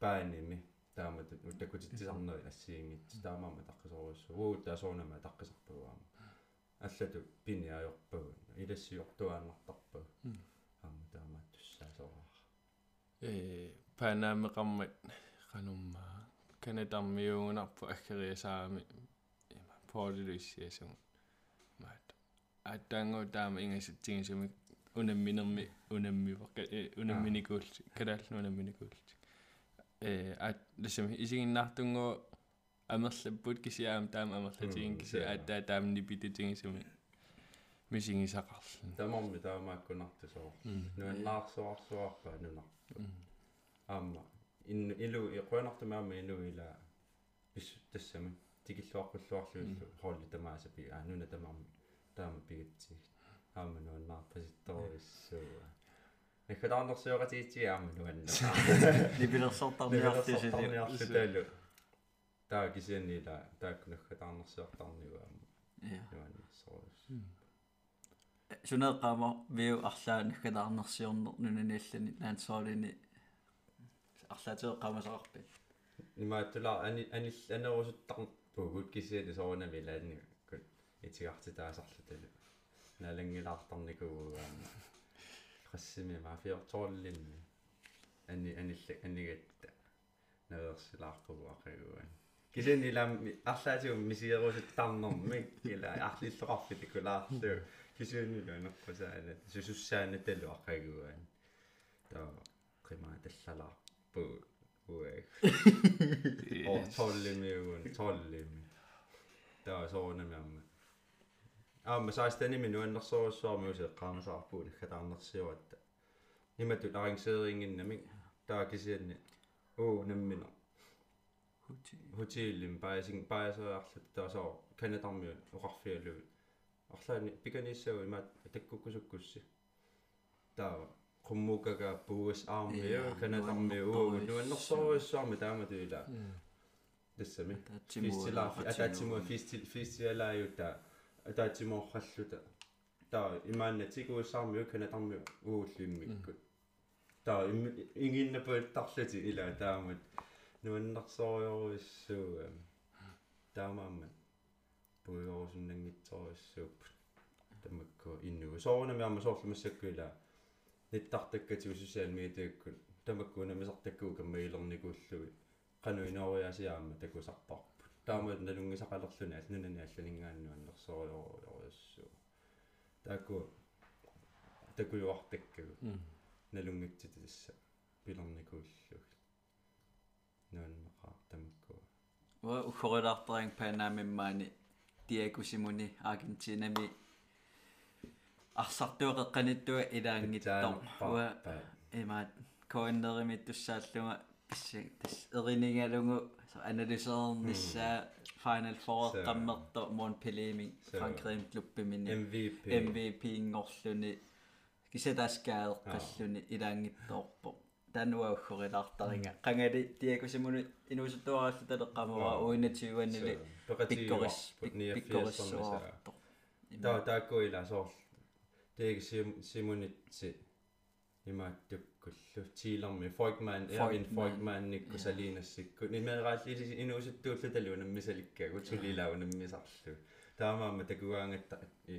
пааними таамат такутитсисарнери ассиингит таамаама таққисоруссу уут таасоонама таққисарпугаама аллату пини аёрпагун илассиортуааннартарпаг аама таамаат туссаасораа э панаамеқармат qanumma канатармиугунарпу аггериасаами има поолилуиссиасугу маат аттаангу таама ингасатсигисуми унамминерми унаммивака унамминикуулти калааллу унамминикуулти э ат лисами исигиннаартунгу амерлаппут кисиаам таама амерлатигин киси аттаа таамни пититигисуми мисигисақарлу тамарми таамааккунартусоо нуаннаарсуарсуарпаа нунарпу аама ин илу иқуанартумаама илу ила пис тассами тикиллуаққуллуарлуиллу хоолли тамааса пи аа нуна тамарми таама пигатсиг аама нуаннаар паситторуиссууа Ekkatarnersuoqatiitsi aamma nuanna. Nipilерсортарниарлисили. талу. Таа кисианниила тааккунаккатаарнерсуартарниуа аамма. Ja. Nuanna соорус. Сунеэккаама виу арлаа наккатаарнерсиорнер нунаниаллани наансоолини арлаатеэккаамасақарпи. Имааттула ани анил анерусуттар пугут кисиани соорнами лаанни кут итигартитаасарлуталу. налангилаартарникуу аама. qassimi maafiortoorlinni anni anilla annigatti naversilaarpugu aqaguan kisani lam arlaatium misieruusuttarnermi ila arlilleqarfit ikulaarlu kisani luanerqusaana susussaana talu aqaguan ta Boa. Ortollemme, tollemme. Tää on soona me Amma saistani minun so so myös qaamsaarpuun kataarnersiuatta. Nimatut arrangeeringinnami taakisianni uu nammino. Hotellim paising paiseriarlut taasoo kanatarmiut oqarfialuut. Arlaani pikaniissau imaat takkukkusukkussi. Taava puus aarmiu kanatармиу уу нуаннэрсоруссуарми тааматуила тассами фистилаафи атаатсимуа фистил фистиалааюта атаатимоорраллута таа имаанна тигуусаармиу канатармиу ууллиммиккут таа ингиннапуаттарлути ила таамат нуаннарсориоруиссууа таамаамма пуйорусуннангитсориссууп тамакку иннугу соорунами аама соорлумассаккуила ниттартаккати усусаал миитааккут тамаккуна мисартаккуу каммаилерникууллуги qanu inoriasiaama takusarparput таамат налунгисақалерлуни алнунани алланингааннуаннерсориориориссуу таакку такуйуартаккагу налунгитсити тасса пилерникууллуг нуаннеқаа тамакку Ва ухорилаартерин панаамиммаани диакусимуни аргентинами арсартуэқэққаниттуа илаангиттор уа имаат коиннеримит туссааллунга писси тас эринигалугу аналисеернissaа final four qammerto Montpellier Frankrig klubbimini MVP MVP ингорлуни кисатаскаеққаллуни илаангитторпо тануа уххорилаартаринга қангали тиакусимуни инуусуттуараллу талеққамава уинатиуаннили пиккорис пиккориссуарто таа тааккуила соор тег симунитси имааттуккуллу тилерми фойкман эрин фойкман никку салинассикку нимераалли инуусуттууллуталу наммисаликкагу тулилау наммисарлу таамаама такуаангатта и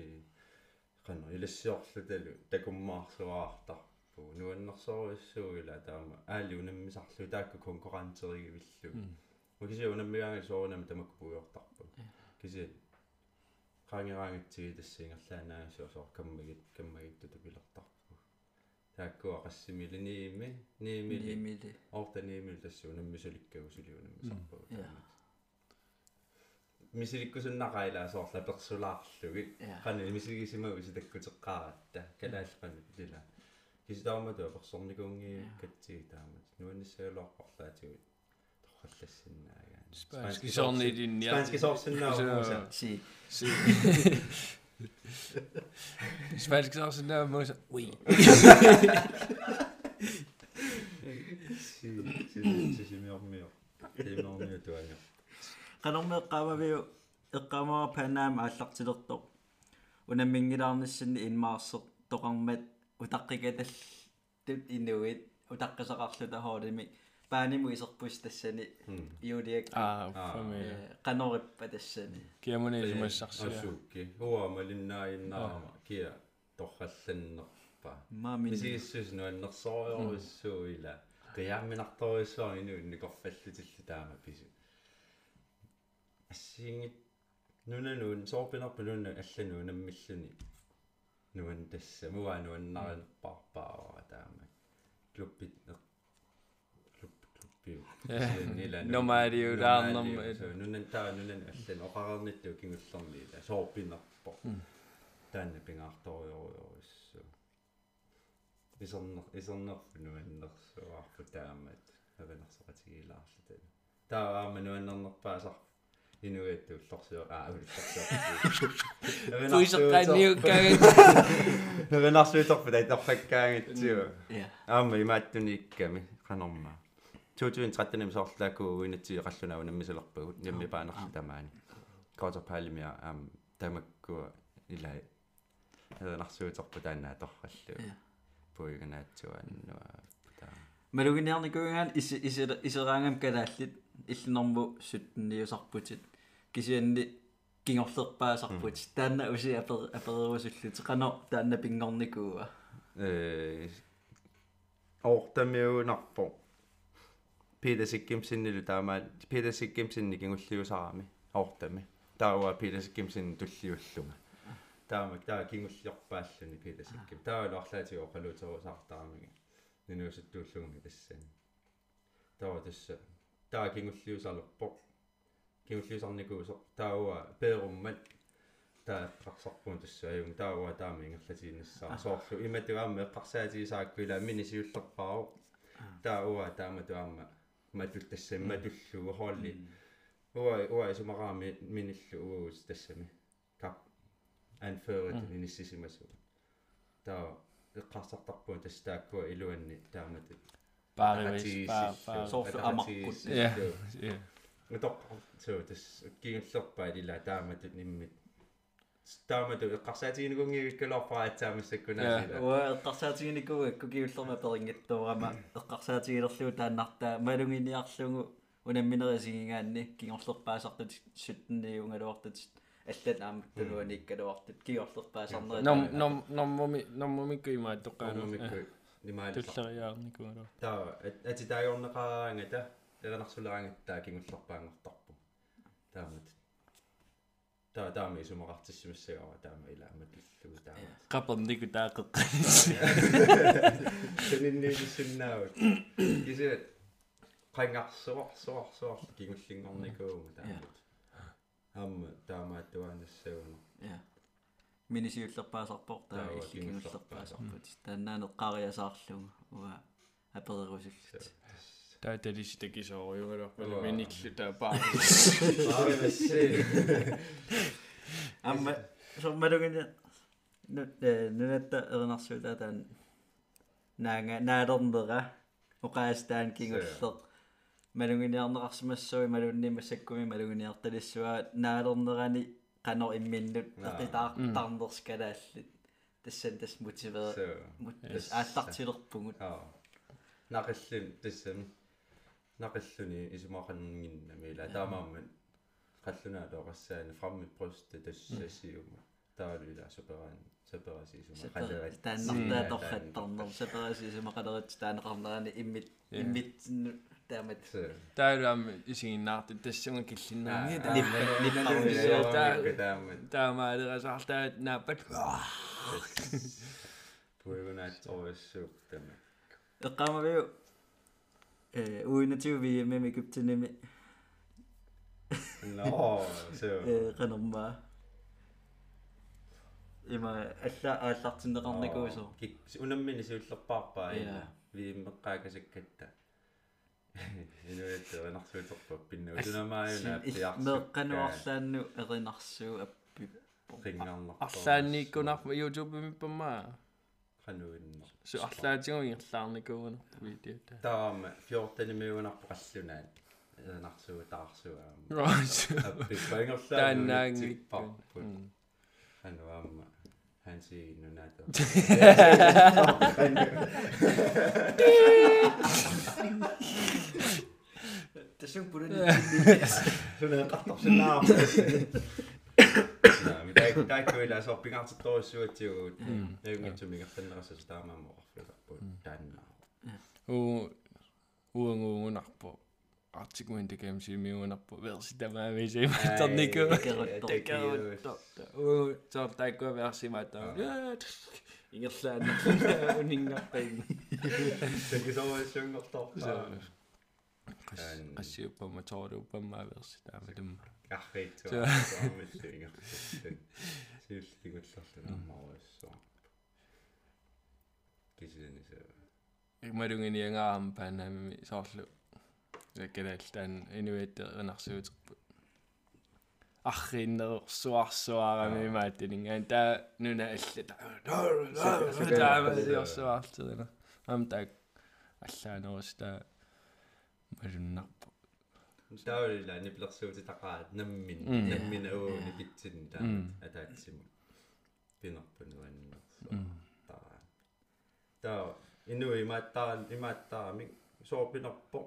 qanno ilassiorlutalu takummaarsuaartarpu nuannersoriussууила таама аали унаммисарлу таакку конкурентеригивиллу мукиси унаммигаанга соорунами тамакку пуйортарпу киси qaangeraangitsigi тассингерлаанаасуа соор каммагит каммагитту тупилертарпу тааккуа qassимили ниими ниимили нимили орта ниимили тассу унаммисуликкагу сулиунаммисарпу мисиликкусуннақаилаа соорла персулаарлуги qani мисигисимагу ситаккутеққаратта калааллақани лила. Киситааматуа персорникуунги катсиги таамат нуанниссагалуарпарлаатигу торхаллассиннаагаан Spanski sornilin ja. Spanski sorsinnaamuusa си. Spanski sornilin musa. Oui. си си си симиормио тимормио туаня qanормеэккаамавиу эккаамава панаама ааллартилерто унаммингилаарниссани инмаарсер тоқармат утаққикатал тут инуит утаққисақарлута хоолими пааниму исерпус тассани иулиак Ah, familie. qanориппа тассани Kiemuni sumassarsia. асуукки уама линнаиннаама киа торхалланнерпа маамин мисигиссус нуаннерсориоруссууила қиаамминарторуссуа ину инникорфаллутилли таама пису. Ассиингит нунануун соорпинерпа нуна аллану наммиллуни нуан тасса муа нуаннаринерпарпаава таама. Клуббит клуб клубби Nomadiudaarnerma. нунан таа нунан аллану оқарернитту кингуллернила соорпинерпо таанна пингаарториориориссу исернер исернерфу нуаннерсуарфу таамат аванерсоқатигилаарлутал таа аама нуаннернерпаасар инугатту лорсио аа уллорсио Puisaqaniukkaagit неринарсуиторпут айторфаккаагатсиу Ja. аама имааттуникками канорма 2013 соорлааку уинатсио қаллунаа наммисалерпагут намми паанерли тамаани коотерпаалимиа аам тамаккуа илай неринарсуиторпу таанаа торраллу Ja. пуиганаатсуааннуа таа малугиниарникуингаан иси иси исераангам калааллит иллинэрму суттниусарпутит кисианни кингорлерпаасарпут таанна уси апер аперерусуллут qano таанна пингорникууа э ортамиунарпо Peter Sikkim-синнилу таамаат Peter Sikkim-синни кингуллиусарами ортами таауа Peter Sikkim-син туллиуллунга таама таа кингуллиорпааллуни Peter Sikkim таавалу арлаатиго қалутерусаартарамиги нинуусуттууллугми тассани таава тасса таа кингуллиусарлерпо кингуллиусарникуусо таауа пееруммат таа qarсарпуун тасса аюн таауа таами ингерлатииннассаа соорлу иматуаама эққарсаатигисаакку ила минисиуллерпаару таауа таама туаама матул тасса матуллугу холли. Уа уа исумараами миниллу уус тассами кап. Анферит миниссисимасу таа эққарсартарпуун тассааккуа илуанни таамату Paaris pa pa. Соорлу амарпут Ja. Ja. Утоқ соо тас кигиллерпаа ила тааматут ниммит таамату эққарсаатигинугунгиу калорпаа таамассаккунаасила уа эққарсаатигиникуа кукиуллерма перингаттуурама эққарсаатигилерлуу тааннартаа малугиниарлугу унамминерисигингаанни кингорлерпаасартут суттниунгалуартут аллат ааматтунуани иккалуартут кигорлерпаасарнери Nom nom nommumi nommumikku imaa toqqaanu. таамамикку нимаалла Tulleriaarnikuaro. таа ати таайорнеқараангата эрнарсулераангаттаа кигуллерпаангортарпу таамат таа таами исумақартиссимассагава таама ила аматллугу таама Qaperniku taaqeq. тэниннисиннаавут кисиат қангарсуарсуарсуар кигуллингорникуума таамат аама таамааттуаанассагуна я минисиуллерпаасарпор таа Таа, илликингуллерпаасарпут тааннаанеққариасаарлугу уа аперерусуллут Taa talisi takisooriugalorpala Uaa. miniklu taa paa. аарамасси амма сормалугини нут нунатта эрнарсуутаа таан наага наалернера оқаастаан кигуллер малугиниарнеқарсимассуи малуннимассаккуми малугиниарталиссуа наалернерани qanor imminnut eqitaartarnerskalaаллит тассан тас мотивер муттас ааллартилерпугут аа нақиллун тассами нақиллуни исумақаннгиннами ила таамааммат қаллунаа лоқассаани фраммит просто тассасиума таалуила супераан супераси исума қалерат тааннартаа торраттарнер сапераси сумақалерит таанеқарнерани иммит иммит таамат Taaluam isinginnaartu tassunga killinnaangi таамат taamaalerasaartaat naappat. Пуйгунаатсоруссууп тама эққамавиу Øh, uge 21 vi er med med Ægypten nemlig. Nå, så. Øh, Renumma. Ima alla aallartinneqarnakuusu. Kik unammin siullerpaarpa ina viimmeqqaakasakkatta. Inuit erinarsuutorpa pinnuu tunamaajuna appiarsu. Meqqanuarlaannu erinarsu appippu. Ringarnarpa. Arlaanniikkunarma YouTube mippammaa. hanuinna so allaatigun illaarnikuun video taam 14 miljoonan apparallunaan narsuga taarsuga right. appipaingerlaa tannaangipparput hanuamma hansi nunaata tässä on puhunut. Se on kattoisen naapurissa tai tai kyllä soppi kanssa toisu että joo ei mitään mikä pennarassa sitä mä muoffilappu tänne uu uungu unarpo artikuin tekee missä unarpo versi tämä ei se mä tänne kyllä kerrottu uu se on tai kuin versi mä tänne Ingerllad. Yn ingerllad. Dwi'n gwybod sy'n gwybod a siw pa ma toro pa ma fel sydd am ydym. Gachu, ti'n gwybod, sy'n lli gwyllall yn aml so. Gysi dyn ni sef. Mae rhywun yn i yng am pen am sollw. Gyda'r den unwyd yn arswyd. Achin yr swaso ar am i maedyn ingen. Da, nhw'n elli. Da, da, da, da, da, da, da, da, da, da, da, da, da, da, da, da, da, алла таамасиорсуартэрина ам таа аллаанерус таа малуннарпу таулила ниплерсуути тақаат наммин наммин ууни питсин таа атаатсиму пинерпунуаннерсу таа таа инуи имааттаа имааттаами соорпинерпо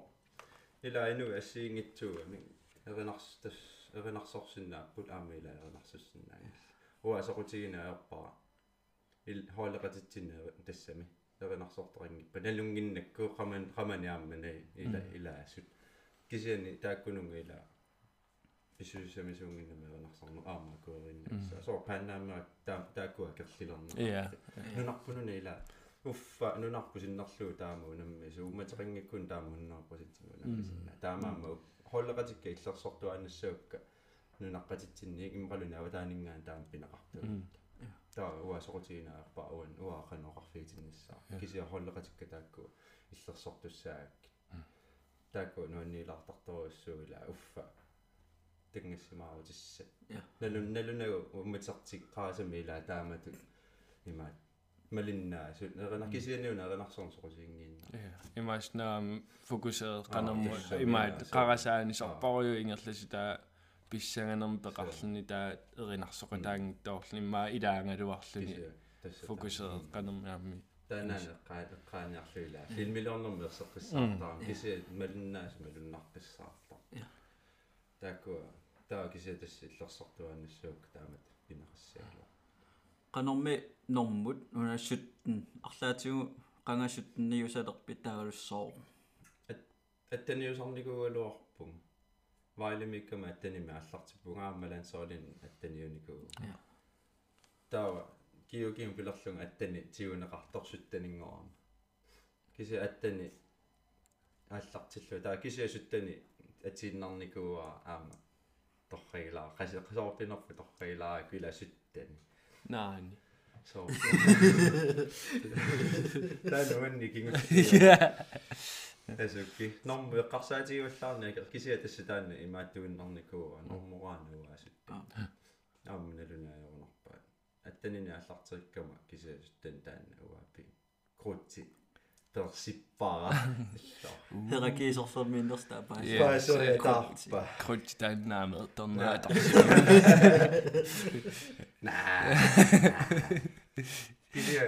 ила инуи ассиингитсууами эринарс тас эринарсорсиннааппут аамила эринарсуссиннаага уа сокутигинаерпара ил хоолеқатитсинаа тассами эринарсорторингиппа налунгиннакку qamан qamaniammana ила илаасут кисиани тааккунунга ила исусамисуунгиннама эринарсарну аама куериннакса соо паннаамаа таа тааккуа керлилерна я нунарпунуна ила уффа нунарпу синнарлуу тааму намми сууматерингиккун тааму нунарпуситсиму наммисинна таамаама холлеqatikka иллерсортуаанассаукка нунаққатитсинни иммақалуна аватаанингаан таам пинеқарту таа уа сокутигинаарпа ауан уаақаноқарфиитиннассаа кисиа холлеqatikka таакку иллерсортуссаак таакку нуанниилаартарторуссууила уффа тегнгассимаарутисса налун налунагу умматертик qaasamiila таамату имаат малиннаа сут нерина кисианиуна неринарсорн сокусиингиинна имааснаам фокусеред канамму имаат қарасаани сорпаруйу ингерласи таа писсаганерм пеқарлуни таа эринарсоқа таангиттоорлуни иммаа илаангалуарлуни фокусеред канаммаами таанаа qaaniarluila филмилорнэрми ерсеққиссаартаа. Киси малиннаас малуннарписсаартаа таакку таа киси тасси иллерсортуанассуук таамат пинеқассаалу qanорми нормут унассуттэн арлаатигу qangassuttenniusalerpit taalussoo аттаниусарникуугалуарпун вайлемиккама аттаними аллартиппунгаамалан соолин аттаниуникуу таа киокиум пилерлунга аттани тиунеқарторсуттанингорама киси аттани ааллартиллу таа кисиасуттани атииннарникууа аама торригилаа қаси қасоорпинерпу торригилаа киласуттани наани so таа нуанни кингус асукки норм эққарсаатигуллаарна кисиа тасса таанна имааттуиннарникууа нормораануа асутта аамналунаайорнарпа аттанини аллартериккама кисиа суттан таанна уаапи крутти персиппара herrakisорфермииннерстаа паа паасориатаарпа крут тааннаамер торнаа наа кисиа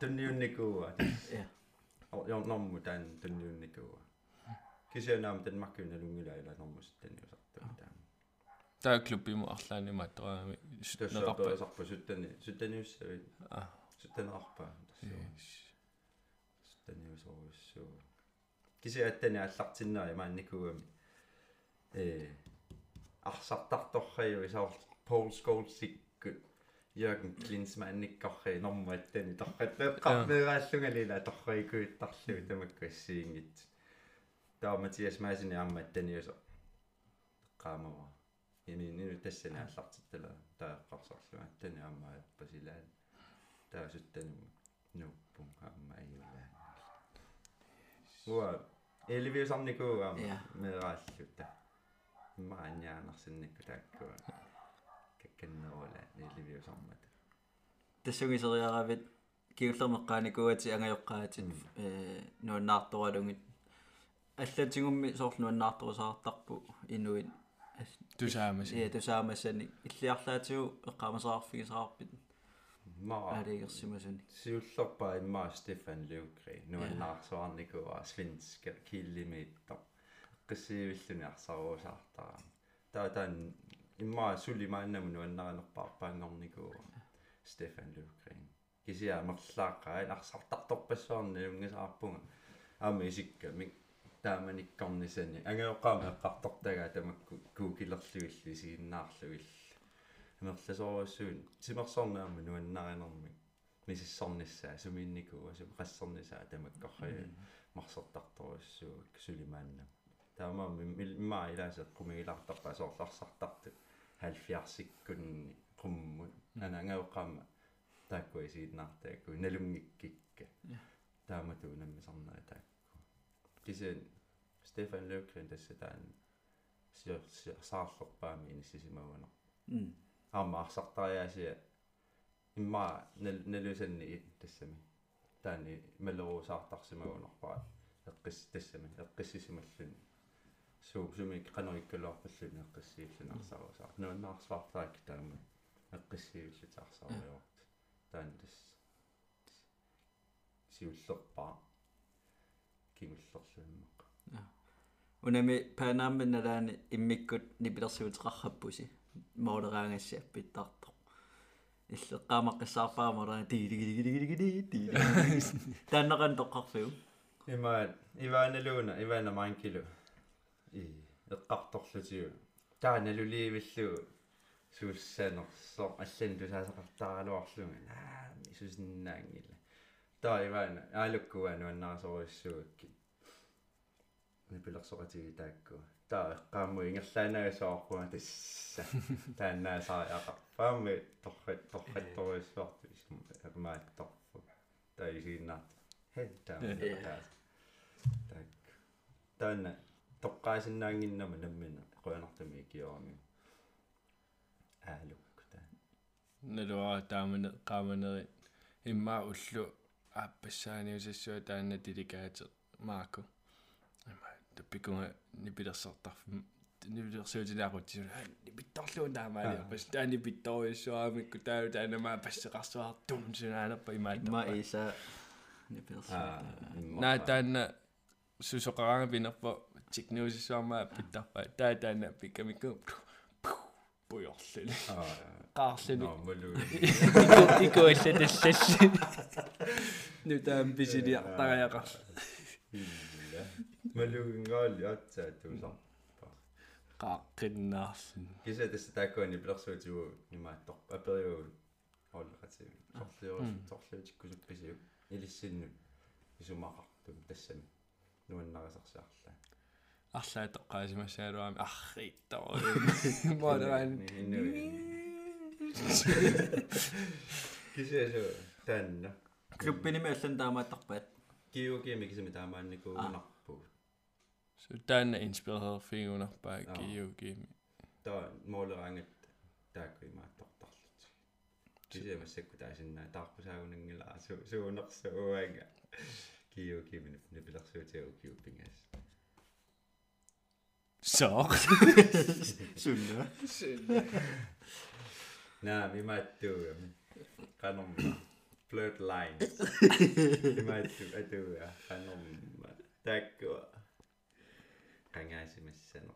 тунниунникууа я jag nommu tän tunniunnikua кисианаам танмаркуна лунгилаила нормус таниусарту таам таа клуббиму арлаани мааттораами тассаапа сарпа суттани суттаниуссави а суттанеқарпа суттаниусоруссуу кисиаттани аллартиннаа маанникуами э арсартарторхаю исаар Paul Scholes-иккут Jørgen Klinsmann ikkarri normaattani torqatteeqqarmeeraallungalila torrikuittарлуи тамаккассиингит таа Матиас Масини амматтаниуса qaamava ини нину тассани аллартиттала тааққарсарлуа тани аммааппасилаа таасуттани нуппун амма аюлаа уа эливиусарникуу аама мерааллута иммааниаанарсинникку тааккуа какканнерула эливиусармат тассугисериаравит киуллермеққааникуати ангайоққаатит э нуаннаарторалугит аллатигумми соорлу нуаннаарторусаартарпу инуит. Тусаамас е тусаамассани иллиарлаатигу эққамасаарфигисаарпит. Мара алигерсимасуни сиуллерпаа иммаа Стефан Люкри нуаннаарсуарникуа свинска киллимиитто қиссиивиллуни арсаруусаартара таа таан иммаа сули мааннаму нуаннаринерпаарпаангорникуа Стефан Люкри кисиа мерлааққаа арсартарторпассуарни унгасаарпунга аама исикка мик тааманиккорнисани ангеоққаама эққартортагаа тамакку куукилерлуилли сигиннаарлуилла амерласооруссуун симерсорнаама нуаннаринерми мисиссорниссаа сумиинникуа сум qassорнисаа тамаккоррая марсертарторуссуук сулимаанна таамаами иммаа илаасеқ кумигилартарпаа соорларсартарту 70-сиккунни qummun анангеоққаама тааккуи сигиннаартаакку налунгиккикка тааматуу наммисарнаа таакку кисен Стефан Löfgren tässä tämän saarlorpaami inissisimauna м аама арсартариаасия имма налусанни тассами таани малерусаартарсимагунарпаа эққис тассами эққиссисималлун суу сумик канориккалуарпаллуни эққиссииллунарсарусаа нуаннаарсвартаак таама эққиссииллутаарсаруйорт таан тас сиуллерпаа кимуллерлуиммақ унами панааммин налаани иммиккут нипилерсуутеқарраппуси моодераангассиаппиттартоқ иллеққаамаққиссаарпаамараа тигилигилигилигили тигили таннеран тоққарфиу имаат ивааналууна иваана маанкилу и эққарторлутиу тааналулиивиллу сууссаанерсоо аллан тусаасақартааралуарлунга аа исусиннаангила таа иваана аалуккуану аннарасориссуакки нипилерсоқатиги таакку таа эққаамму ингерлаанагасоорпуа тасса тааннаасаариақарпаами торрат торратторуиссуарту исум акмаатторфу таа исииннаат хэ таа так таана тоққаасиннаангиннама наммина қуянартами киорами аалук таа налуара таамане qaamanerit иммаа уллу ааппассааниусассуа таанна тиликаате maaku имма таппикунга нипилерсартарфим нипилерсуутилаақутсиу нипитторлуун таамаали пас таани питторуиссуаамикку таа таанамаа пассеқарсуартум сунаанерпа имаат имма иса нипилерсуут наа таанна сусоқаранга пинерпа тикнуусисуармаа питтарпа таа таанна пикамикку пуйорлули qaarluni малу iku иллаталлалли nu taam pisiliartagajaqar малуингаали атсаа тусар qaaqqinnаарlun киса тасса тааккуани пилерсуутигу имааттор апериуул оллеқатиги сорлиорус сорлиутиккусупписиу илиссинну исумақартум тассами нуаннарисарсаарлаа арлаатоққаасимассаалуами аррииттоо модеран кисэсу танна клуббиними аллан таамааттарпаат киугими кисами таамаанникуунарпу сутаана инспиререр фигунарпаа киугими таа моолерангат таакку имааттортарлут кисэмассакку таасиннаа таарпусаагунангилаа су суунерсууага киугими нипилерсуутиагу киуппингаас So. Sunna. Sunna. Nah, mi might do. Kanom. Blurred lines. mi might do. I do. Kanom. Täkkö. Kangaisimessa no.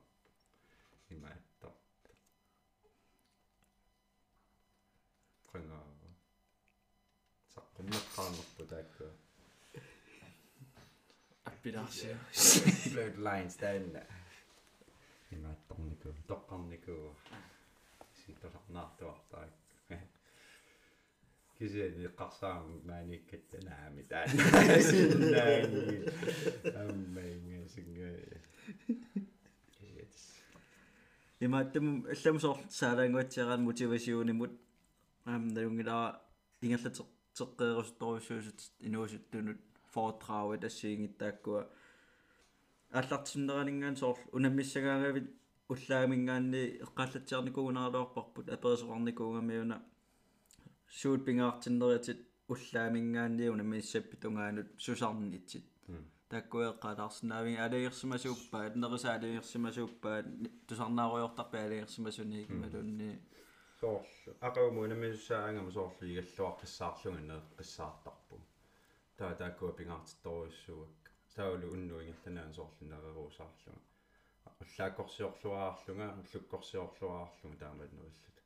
Mi might do. Kangaa. Sakkummat kannattu täkkö. Appidasia. Blurred lines täynnä. Мимаатторнику тоққарнику ситоларнаартуартаак кисиани қарсаам maanikkatta naami taanна синнаанги аммаинга сингаа кисиатис имааттам алламсоор саалаангуатсиарaan мотивасиунимут аам налунгилаа ингерлатеқ теққеерусторуссуусут инуусуттунут фортрауэ тассиингиттааккуа аллартиннеранингаан соор унаммиссагаагавит уллаамингаанни эққаллатсиарникуунарлуарпарпут аперисоқарникуунгамиуна суут пингаартиннериатит уллаамингаанниуна миссаппи тунгаанут сусарнитсит таккуэққалаарсинаавин алиерсимасууппаат нерисаа алиерсимасууппаат тусарнааруйортарпи алиерсимасуниик малунни соорлу ақауму намиссааангама соорлу игаллуар қиссаарлунга қиссаартарпу таа тааккуа пингаартитторуйссуак таулу уннуингерланаан соорлунереруусаарлунга уллааккорсиорлуаарлунга уллуккорсиорлуаарлунга таамаанериллут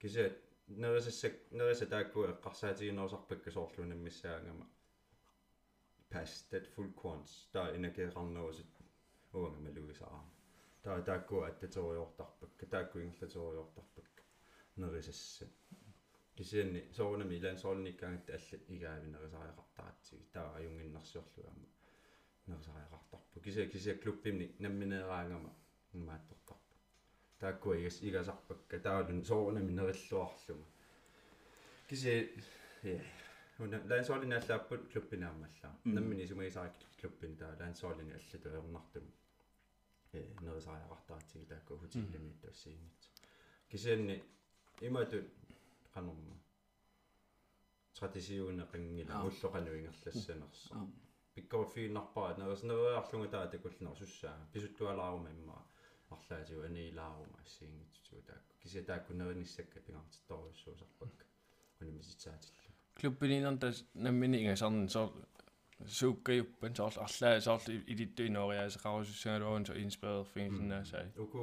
кисаат нерисассак нериса тааккуа эққарсаатигинерусарпакка соорлунаммиссаангама past that full quants. Таа инакеқарнерусит уанга малугисараа таа тааккуа аттатериортарпакка таакку ингерлатериортарпакка нерисасса кисианни соорнами илаан соорниккаагат алла игаавинерисариақартаратсиги таа аюнгиннарсиорлуаама нерисариақартарпу кися кися клуббимни намминераангама. Имааттортарпу тааккуа игас игасарпакка таалун соорнами нериллуарлума кися я уна лаансоолини аллааппут клуббинааммаллаа наммини сумагисарак клуббин таа лаансоолини аллату ернартум э нерисариақартаратсиги таакку хутиллами тассиингит кисианни имату qanumma tradisiuneqingila уллоqanuingерлассанерсо пиккорфииннарпаа нерснериарлунга таа такуллнер суссаа писуттуалаарума имма арлаатиу анилаарума ассиингитсуту таакку кися таакку неринissakka пингартитторуссуусарпакка унимиситсаатилла клуббининер тас наммини ингасарнин соор сууккаюппан соор арлаа соор илиттуиноориаасеқарусуссагалуун со инспирер фингсинаасаа уку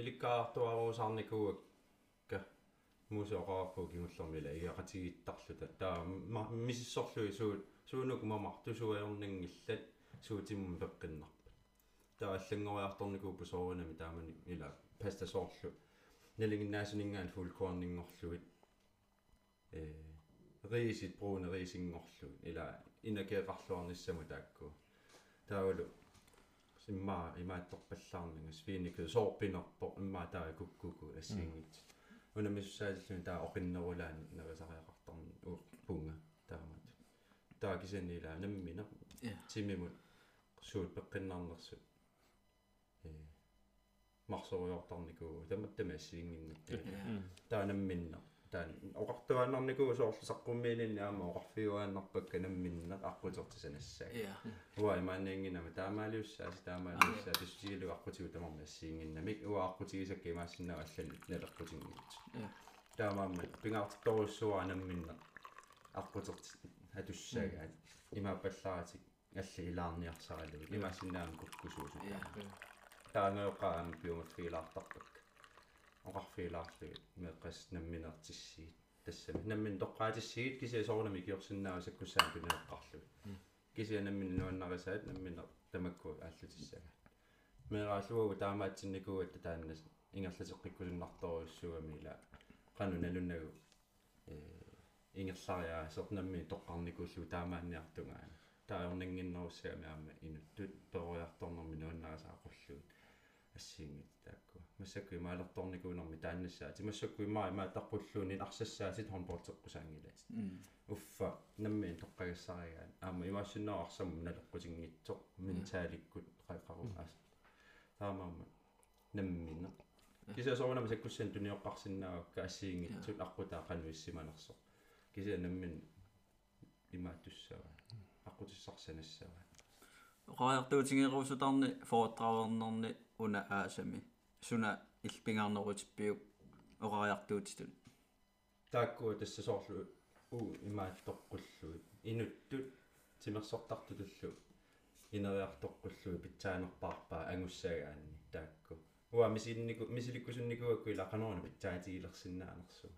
иликкаартуарусаарникуакка мусеоqaarpu кимуллэрмила иақатигиттарлута таа мисиссорлуи суут суунук мамарту суаернингиллат суутимму пеққиннарпа таа аллангориарторникууппу соорунами таамани ила паста соорлу налингиннаасунингаан фулкуарнингорлуит э рисит бруне рисингорлу ила инакеқарлуарниссаму таакку таавалу имма имаатторпаллаарнингас финику соорпинерпо имма таа куккуку ассиингит унамиссааллуни таа оқиннерулаани нерисариақартарни уу пунга таамат таа кисанила наммина тимимут суут пеққиннаарнерсут э марсориортарникуу таматтама ассиингиннат таа намминна таан оқартуааннарникуу соорлусаққуммиининни аама оқарфиуааннарпакка намминна аққутертисанассаа уа имааниангинама таамаалиуссааси таамаалиуссаа тусутигилу аққутигу тамарми ассиингиннамик уа аққутигисакка имаассиннаа аллали налеққутингит таамаамма пингаартторуссуа намминна аққутерти атуссаагаат имааппалларатик алли илаарниарсаралу имаассиннаам куккусуусу таанеоқаами пиумаффиилаартарпак оқарфиилаарлуги меэққас намминертиссиит тассами наммин тоққаатиссигит кися соорнами киорсиннаава саккуссаан пинеэққарлуги кися наммин нуаннарисаат наммина тамакку ааллутиссага меэрааллугу таамаатсинникугатта тааннас ингерлатеққиккусуннарторуссугами ила қану налуннагу э ингерлариаа сорнамми тоққарникууллу таамаанниартунгаана тааорнингиннеруссагами аама инуттут перориарторнэрми нуаннарисаақуллугит ассиингит таакку массакку имаалерторникуунэрми тааннассаа тимассакку имаа имаатарпуллуунин арсассаасит хорнпортеққусаангилаат уффа наммиин тоққагассаригаан аама имаассиннаа арсаму налеққутингитсоқ ментааликкут қайқару аас таамаама наммина кися соонама саккуссаан туниоққарсинаавакка ассиингитсут аққутаа қануиссиманерсо кися наммин имааттуссава аққутиссарсанассава оқаартуутингерусутарни фоотравернерни уна аасами суна илпингаарнерутиппиук оқариартуутитут тааккуа тасса соорлу уу имааттоққуллуи инуттут тимерсортартутуллу инериартоққуллуи питсаанерпаарпаа ангуссаагаанни таакку уа мисиннику мисиликкусунникуакку илақанерна питсаатигилерсинаанерсу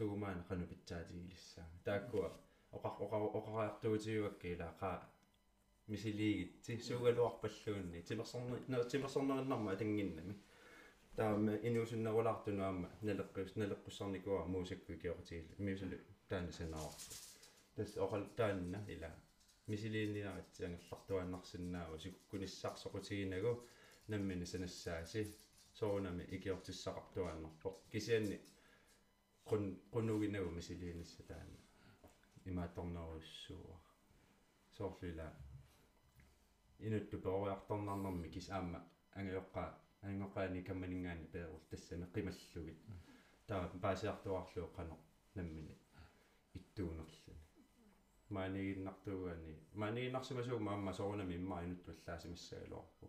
сугумаана қану питсаатигилиссаа тааккуа оқар оқар оқариартуутигуакка илақаа мисилигитси сугалуарпаллуунни тимерсорнер тимерсорнериннарма атангиннами таама инуусуннерулаартунуамма налеққус налеққуссарникуа муусакку киортигил миусулу таана санаа тас орал таанна ила мисилиинниарат ангерлартуаннарсинаава суккуниссаарсоқутигинагу наммини санассааси соонами икиортиссақартуааннарпо кисианни qun qunuginagу мисилиинисса таана имаатторнеруссууа соорлуила инутту перориарторнарнэрми кис аама ангиоққа ангоқаани камманингаани пеерул тассами қималлугит таа паасиартуарлуу қано наммини. Иттуунерлүни маанигиннартуугаани маанигиннарсимасуу маамма соорунами имма инуттуаллаасимассагалуарпу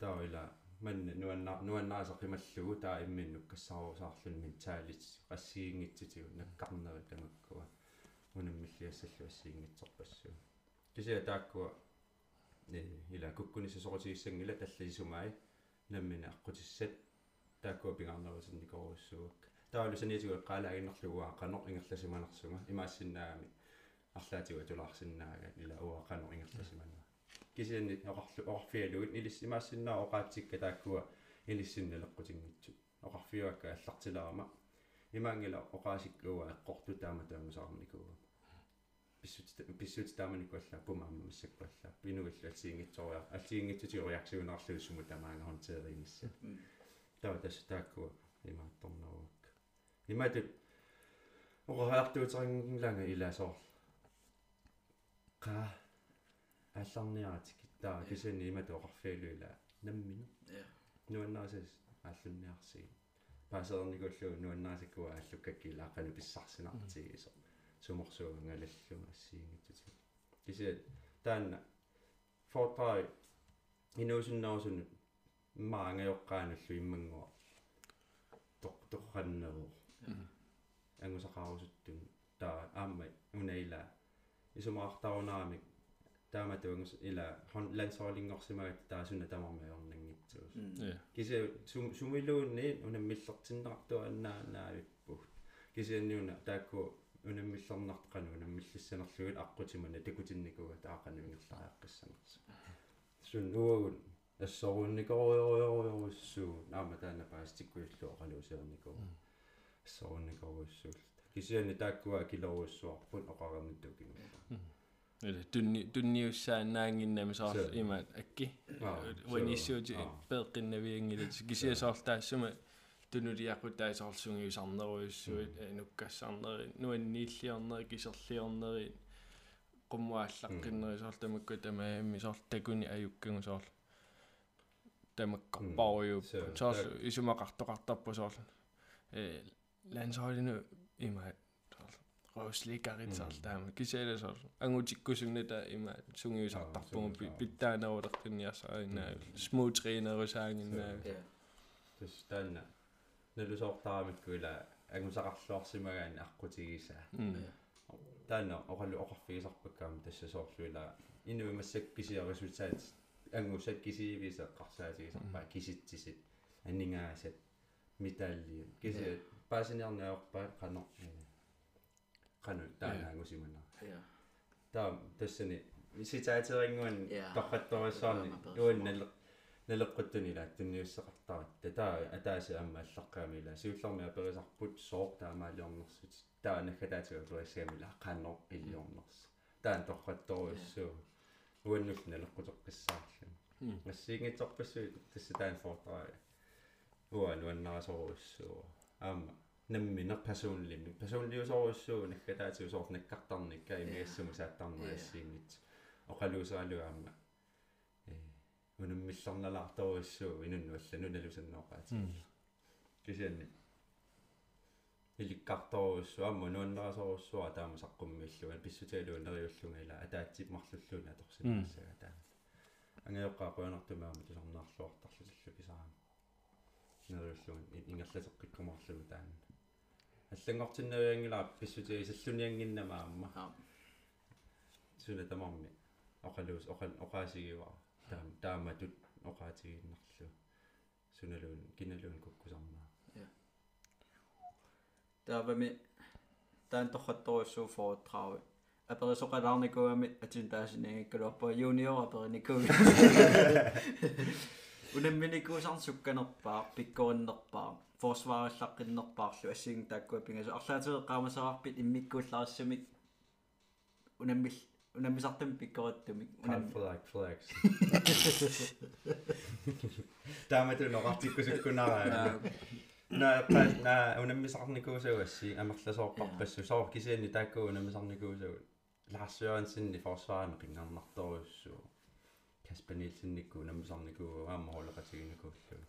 таа ила манна нуанна нуаннааса қималлугу таа имминнук кассаарусаарлун ментаалит qassiingitsitigu nakkarneri tamakkua unamмиллиассаллу ассиингитсорпассуу кисиа тааккуа ила куккунисса сорутигиссангила таллисумаи наммина аққутиссат тааккуа пигарнерусинникоруссуак таалу саниатигу эққалаагиннерлугуа қанор ингерласиманерсунга имаассиннаами арлаатигу тулаарсиннаага ила уа қанор ингерласиманера кисианни оқарлу оқарфиалугит илис имаассиннаа оқаатсикка тааккуа илиссинналеққутингитсу оқарфиуакка аллартиларама имаангила оқаасиккуа эққорту таама таамасаарникуа писсут писсут тааманикуалла пумаама массаккуалла пинугалла алсиингитсориа алсиингитсутиориаксиунерлу суму тамаангаорнтерингисса таа тасса тааккуа имаатторнеруак имаату оқаартуутерингилага илаасоор qa алларниаратик таа кисани имату оқарфиалуила наммина нуаннаасас ааллунниарсиги паасерникуллу нуаннаасиккуа аллуккаккила аққану писсарсинартигисо суморсуугангалаллума ассиингитсути кисиат таанна фортрай инуусуннерусуну маангайоққаануллу иммангуа. Тоқ тоққаннеру ангусақарусуттун. Таа аама унаила исумаартарунаамик таама туангус ила хон лансоолингорсимагат таасуна тамармаёрнангитсуус кисе сумилуунни унаммиллертиннеқартуа аннаа наавиппуг кисианниуна таакку унаммиллернартқану унаммиллиссанерлугит аққутимана такутинникуга таақануингерлариаққиссанерс сун уагун ассорунникориориориориссуу наама таана паастиккуиллуа қалуусеерникуу ассорунникориуссуул кисиани тааккуа килоруссуарпут оқарамиттукингула Eller tunni tunniussaaнаангиннами саар имаат акки уанissуути пеэккиннавиангилат кисиа саартаассума тунулиақутаасоорлсунгиусарнеруйуссуит нуккассаарнери нуаннииллиарнери кисерлиарнери qummuaallaqqinneri soortamukku tamaammi soor takuni ajukkanga soor tamakkarparujup soor isumaqartoqartarpu soor э лансоолину имаат росликаритсаар таама кисаала соор ангутиккусунната има сунгиусартарпугу питтаанерулертунниарсааринаа смуутринерусаангиннаа тус таана налусоортарамиккуила ангусақарлуарсимагаани аққутигисаа таана оқалу оқарфигисарпаккаама тасса соорлуила инуимассак кисиарисутаат ангусат кисиивиса қарсаатигисарпаа киситсисит аннингаасат металли киси паасинернаорпаа қано qanu taanaangusимана таа тассани ситаатерингуан тоққатториссаарни уан нале налеққуттуни лааттунниуссеқартарат таа атааси амма аллаққаамила сиуллэрми аперисарпут соор таамаалиорнерсут таа нахатаатига туассаамила қаннер илиорнерс таан тоққатториуссуу уаннул налеққутеққиссаарлу ассиингитсорпассуи тасса таан фортаа уа нуаннарасоруссуу аама наммина персонлимми персонлиусоруссуу наккатаатиусоор наккартарникка имиассуму сааттарнерассиингит оқалуусаалуаама э унаммилларналаарторуссуу инуннуаллану налусаннеоқаати кисианни иликкарторуссуу амма нуаннерасоруссуа таама саққуммиллуа писсутаалуа нериуллунгила атаатсип марлуллуна торсиннассага таа ангеоққаа қуанартумаама тусарнаарлуартарлуллу писаама нериуллуган ингерласеққиккумарлугу таана аллангортиннавиангилаа писсути исаллуниангиннамаама суна тамарми оқалуус оқал оқаасигива таам тааматут оқаатигиннарлу суналуун киналуун куккусарнаа ja таавами таан торхатторуссуу фоотраав аперисоқалаарникуами атинтаасинангаккалуарпа юниор апериникуми унамминикуусарсукканерпаа пиккориннерпаа forsvaarallaqqinnерпаарлу ассигин тааккуа пингасу арлаатеэққаамасарарпит иммиккууллаассамик унаммил унаммисартам пиккораттумик унам flag flags. Таамату ноқартиккусуккунараа на на унаммисарникуусауасси амерласоорпарпассу соор кисианни таакку унаммисарникуусау лаарсуарансинни forsvaarne qingarnartorussuu Kasper Nielsen-никку унаммисарникуу аама холеқатигинакууллу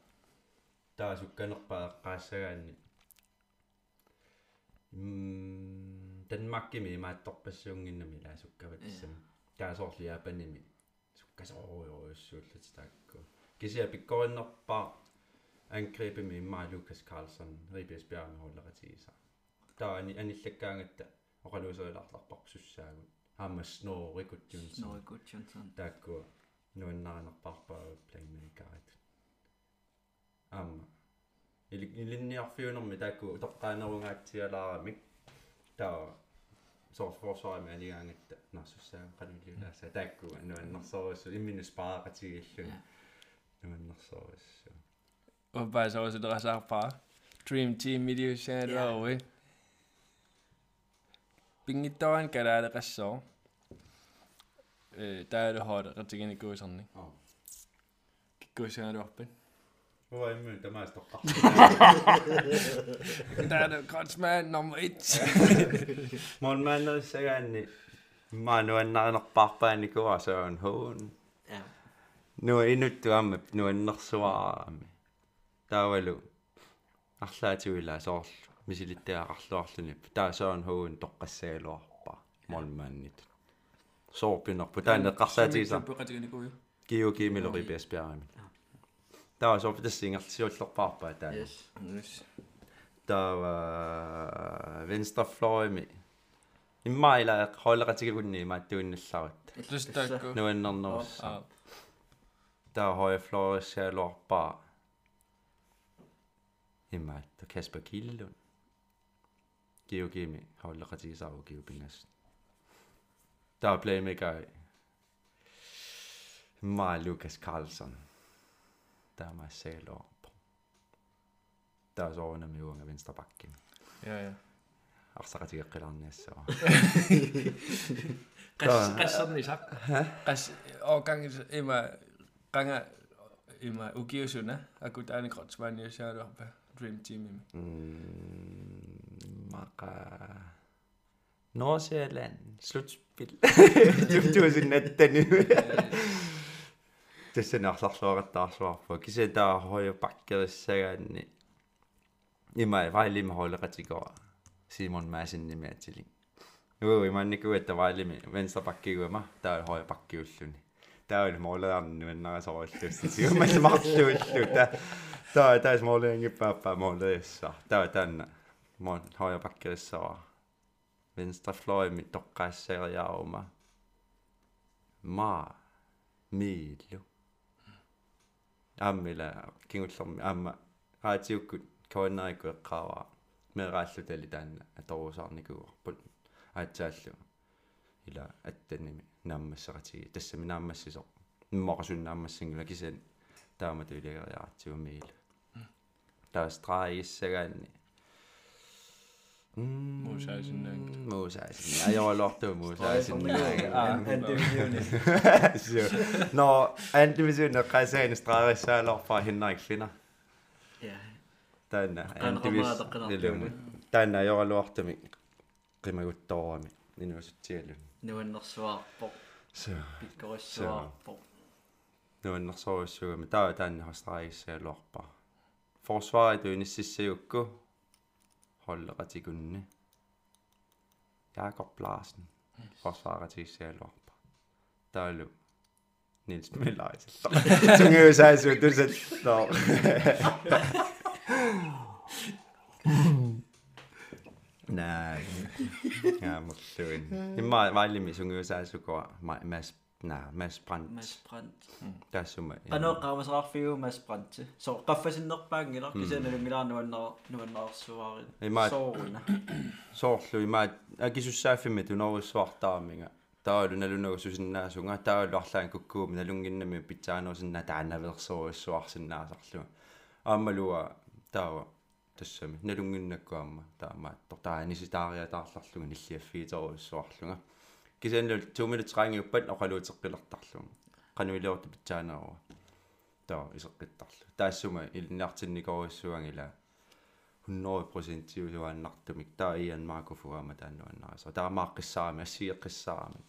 таа сукканерпаа qaassagaanni м Danmarkimi маатторпассуунгиннами лаа суккаватсам таасоорлу яапаними суккасоориориуссууллати таакку кисиа пиккориннерпаа ангрепими иммаа Лукас Карлсон рибес бjarne холлератигиса таа ани аниллаккаангатта оқалуусериларларпарпу суссаагут аама снорикут юнсан снорикут юнсан таакку нуаннаарнерпарпаа плеймейкарат аама или илинниарфиунерми таакку тоққаанерунгаатсиалаарамик таа соорфорсоами анигаангатта нарсуссаа қалулиулааса таакку нуаннерсоруссу иммину спааракатигиллуни нуаннерсоруссу Oppa så også der så par Dream Team video channel og Bingitoan kan der det Hvor er det der mest op? Der er det godt smag nummer 1. Mon man er sagani. Man nu er nok bare ni går så en hon. ja Nu er endnu du am nu er nok så am. Tavalu. арлаатигуила соорлу мисилиттаақарлуарлуни таа соон хуун тоққассагалуарпа молмааннит соорпинерпу таанне қарсаатигиса пеқатигникуйу киу кимилори пиаспиарами таа соорпитассингерлсиуллерпаарпаа таа Yes. yes таа венстерфлойми иммаила хоолератигунни мааттуинналларат лустаакку нуаннернерус аа таа хой флорессаалуарпаа иммаатта каспер киллун геогеми хоолератигисаару геопингас таа плеймейкер иммаа лукас карлсон der Marcelo. Taas Orna Miunga Venstrabakkin. Joo, joo. Aksakatika Kilanneessa. Kassanni sak. Kas ogang ima kanga ima ukiusuna akut aina krotsmania saada oppe dream team mm, Maka Nordsjælland slutspil. du er sådan natten nu. tässä on sarsuoret taas vaan, kun se tää on hoja pakkeri sekään, niin-, niin mä en vaili me hoilla katsikaa Simon Mäsin nimeä tilin. Joo, mä en niin että vaili me venstapakki kuin mä, tää on hoja pakki yllä, niin tää on mulle annu mennä ja se olisi tietysti, se on mennä mahtu yllä, tää Tää on täys mulle jengi päppää mulle jossa, tää on tänne, mun hoja pakki yllä vaan. Venstra floimi tokkaisi oma. Maa. Miilu. Hoyo pakkerissara venstre fløjmi toqqaassariaaruma ma miillu ammila kingullermi amma raatiukkut kawannerikku eqqaavaa meeraallu tali taanna atoruusaarnikuuarput aatsaallu ila attanimi naammassaqatigi tassami naammassisoq immoqasunnaammassingula kisan taamatu iligeriaratigu miilu taas traagissagaanni Muusaasinnaangi. Muusaasinnaangi. Ajorlortu muusaasinnaangi. Antivisioni. No, antivisioni qaasaan straarissaалorfaa hinnaikfina. Ja. Taanna Qanqamaa taqqanartuumi. Taanna ajorluartumi qimaguttorami inuusutialun. Nuannersuarpoq. So, Pikkorissuarpoq. nuannersorussugami taa taanna hostraagissaалorpa. Forsvaret uinississajukku holderatsegunne. Jakob Larsen, forsvaratsesealorp. Dalo. Nils Melleis. Tunge saisi on tylsä. No. Näin. Ja, mutta hyvin. Niin mä vailimin sun yhdessä asukoa Mads Na, Mads Brandt. Mads Brandt. Hmm. Der er summa. Ano qamas rarfiu Mads Brandt. So qaffasinnerpaang ilor kisana nungilaarnuanner nuannersuarin. Imaat. Sooruna. Soorlu imaat akisussaaffimmi tunorussuartaaminga. Taalu nalunagu susinnaasunga taalu arlaan kukkuumi nalunginnami pitsaanuusinna taanavelersuorussuarsinnaasarlu. Aammalua taawa tassami nalunginnakku aamma taamaa tortaanisi taariataarlarluga nilliaffiitorussuarlunga. тааnisitaariataарларлуга ниллиаффиитеруиссуарлуга кисааннал туумилутеқаангиуппат оқалуутеққилертарлуга қануилиорта питсаанаруа таа исеққиттарлу таассума илниартинникоруиссуангила 100% тиусуааннартумик таа иан маакуфуама тааннуаннараса таамааққиссаами ассиеққиссаами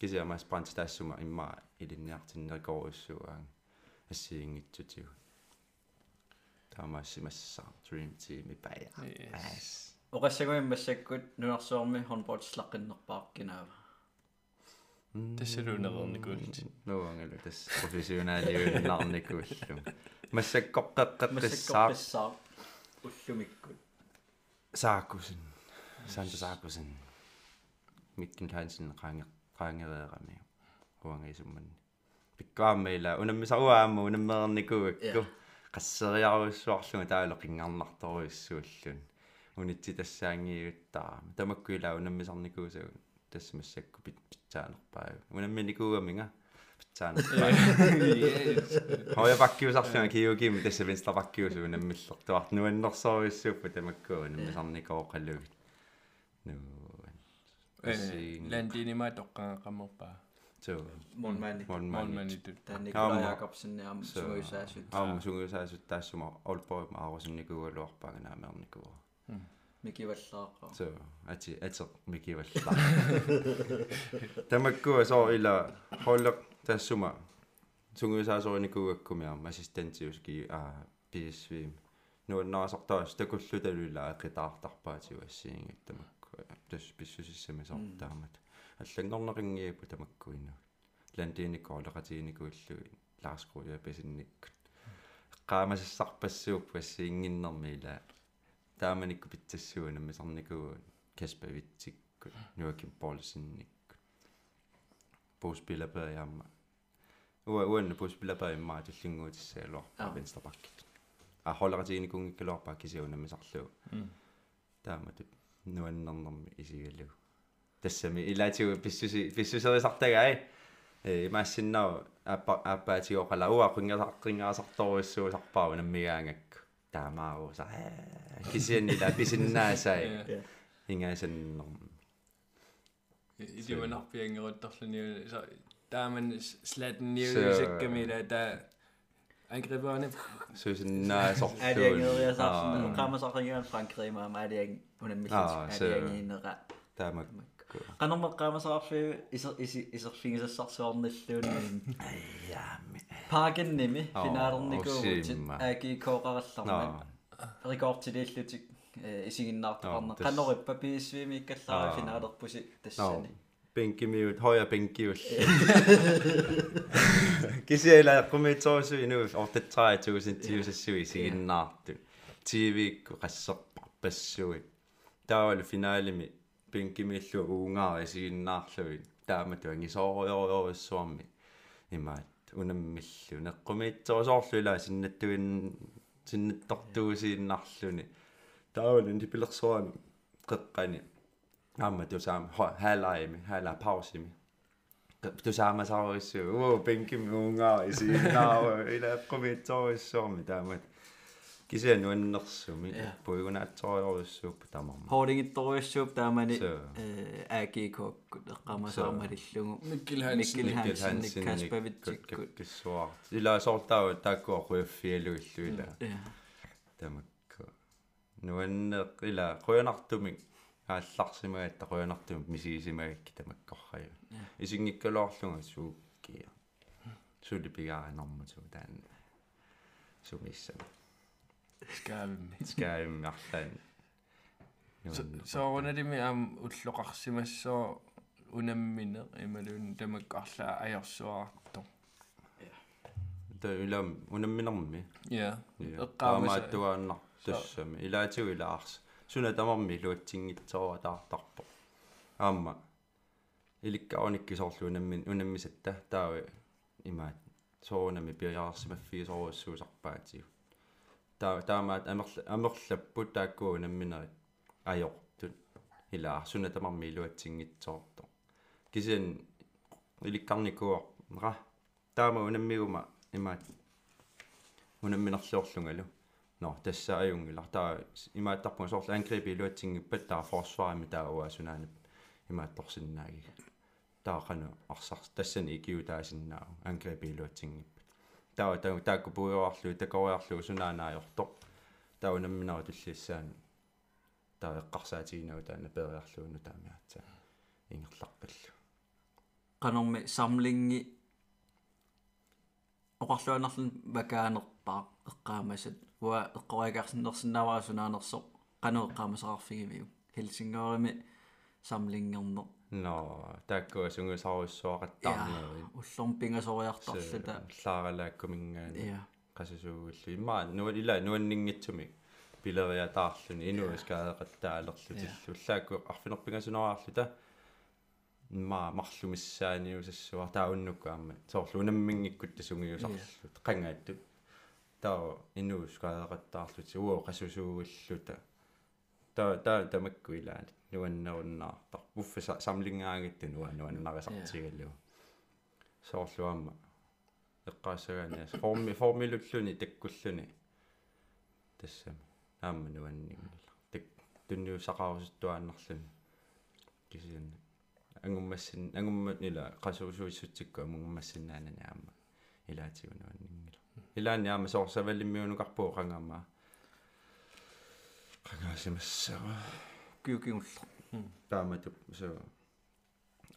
кисиамас пранц таассума имма илинниартиннерикоруиссуаан ассиингитсутигу таамаассимассаа dream team ипая ас Oqassagуим массаккут нунарсуарми hornboard-слаққиннерпаақкинаава. тассалунерерникуулти нуангалу тас профессионаалиуннарникууллу массаккоққеққеққиссаа массаккоққиссаа уллумиккут. саакусин санта саакусин миккин хансин qaange qaangereerami уангисумман пиккааммаила унаммисаруаамма унаммерникуакку qasseriaruissuarlunga таало qingarnartoruissuullun унитси тассаангиуттаа тамаккуила унаммисарникуусагу тассмассакку питсааnerpaa унамминикуугаминга питсааnerpaa Hoja pakkiusarlunga kiugimi tässä venstra pakkiusu unamмиллертуар нуаннерсоруиссууппа тамаккуу унаммисарникооқаллугит ну э ландинима тоққаақамерпаа so Monmani. mon малманитут Tää Nikolai Aamma. Jakobsen ja suisaasut. аама сунгусаасут таассума олпоо аарусинникуугалуарпаагнааmerникуу Miki vallaaqa. so ати ати микивалла тамаккуа соо ила холлеқ таассума сунгусаасорникуугаккумиарма ассистентиус ки а PSV нуаннарасартаа стакуллуталула ақитаартарпаатиу ассиингит тамакку тас писсусиссами сортаамат аллангорнерингиапу тамаккуину ландиникко олекатиникууллуи лаарскруя песинниккут qaamasassarpassuuk passiinginnermi ila taamanikku pitsassуuna мисарникуун каспавитсикку нуаким полсинникку поспилапаямма уа уанна поспилапаямма туллингуутиссаалуарпа венстерпаккит а холератиникунгиккалуарпа кисиуна мисарлуу таамат нуаннернэрми исигалу тассами илаатигу писсуси писсусерисартагаа э имаассиннаа аппа 담아오 사 기시엔이다 비신나 사이 인가 선 이제 man op jeg rundt der sådan så der er man slet ned i sækken med der angriberne så sådan nej så er det ikke noget jeg så sådan kommer så ringer Frankrig med mig er ja men Paaginnimi finaalerniku agi kooqarallarma. Rekordtilillutik isiginnaartoqarna qanorippa PSV-mi ikkallaari finaalerpusi tassani. Penkimiut hoja penkiull. Kisiela jaqqumiitsorsu inuif ortatsaatugusintiusassui isiginnaartu. TV-ikku qasserpar passuit. Taavalu finaalimi penkimillu uungaari isiginnaarluit. Taamatu angisoorjorjorjassuarmi. Imaat. Унаммиллу неққумиитсорисоорлуила синнаттуин синнаттортуусииннарлуни таавал интипилерсуани қеққани аама тусаама хаалаими хаала паусими тусаама саариссу уу бенким уунгаа исииннаава илааққумиитсориссуарми таамат кисиан нуаннерсуми пуигунаатсориориссууп тамарма хоолингитторуиссууп таамани Соо. э аки коокку эққамасаармалиллугу миккил хансин Mikkel Hansen, Kaspervitsikku. киссуар илаасортаава тааккуа хуяффиалуиллуила я тамакку нуаннеқ ила қуянартумик аалларсимагатта қуянартумик мисигисимагакки тамаккорраю исингиккалоорлунга сууккия сулипигааринэрмуту таан сумиссам скаавимми скаиммарлаан сооруналими аам уллоқарсимассоо унаммине ималуун тамаккарлаа аярсуарто та илам унамминерми я эққаамааттуааннар тассами илаатигу илаарс суна тамарми луатсингитсорва таартарпо аама иликкаоникки соорлу унаммин унаммисатта таави имаат соорунами пиарсимаффигисоруссуусарпаатигу таа таамаат амерла амерлаппут тааккуу унамминерит ajortut ila arsuna tamarmi iluatsinngitsoorto kisian ilikkarnikuar ra taama unammiguma imaat unamminerluorlungalu no tassa ajungila taa imaattarpunga soorlu angribi iluatsinngippat taa forsvarimi taa uasunaanip imaattorsinnaagi taa qanu arsars tassani ikiu taasinnaa angribi iluatsinngippat taa taa taakku puujoarlu takoriarlu sunaanaajortoq taa unammineru tulliissaani таавеққарсаатигинау таана периарлууну таамиатса ингерларпаллу qanорми самлинги оқарлуанерлун вакаанерпаа эққаамасат уа эққорикаарсиннерсинааваа сунаанерсо qanu эққаамасақарфигимиу хелсингорими самлингернер но тааккуа сунгусаруссуақаттаарнери уллорм пингасориартарлута лааралааккумингаани я qasasuugullu имаа нуа ила нуаннингитсуми пилериатаарлуни инуискааеқаттаалерлутиллу уллаакку арфинерпингасунораарлута ма марлумиссааниусассуар тауннукку аама соорлу унаммингиккут тасунгиусарлут қангааттут таа инуискааеқаттаарлут уо qasasuugulluta таа таа тамакку илаани нуаннеруннаартар уффа самлингаагитту нуа нуаннарисартигаллу соорлуамма эққаассагаани форми формилуллуни таккуллуни тассами аама нуаннингила так тунниусақарусуттуааннарлуни кисианна ангуммассин ангуммат ила qasuusuissutsikku амунгуммассиннаанани аама илаатигунуаннингила илаани аама соорсавалиммиунукарпуу qangamaa qangaasimassава киукиуллер таамату су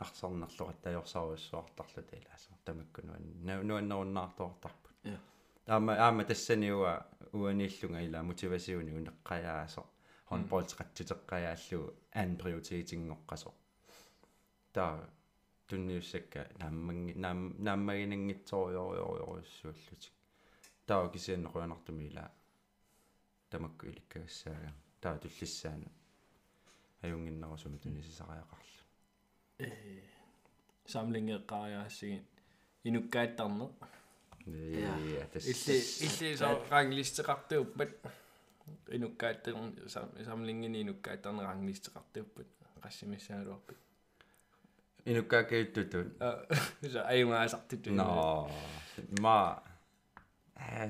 арсарнерлуqat таёрсаруссуартарлута илааса тамаккунуан нуаннеруннаартоортарпут я аама аама тассаниуа уаниллунга ила мотивасиуни унеққаяасо aan prioritetingоққасо таа тунниуссакка наамманги наам нааммагинангитсориориориуссууллутик таа кисианнеруанартуми ила тамакку иликкагассаага таа туллиссаана аюнгиннерусуми тунисисариақарлу э самлингеққариаассигин инуккааттарне я тас илли илли соо ранглистеқартууппат инуккааттер самлингини инуккааттарнеранглистеқартууппат qassimissaалуарпут инуккаакиуттутут а så аюнгаасартут no ma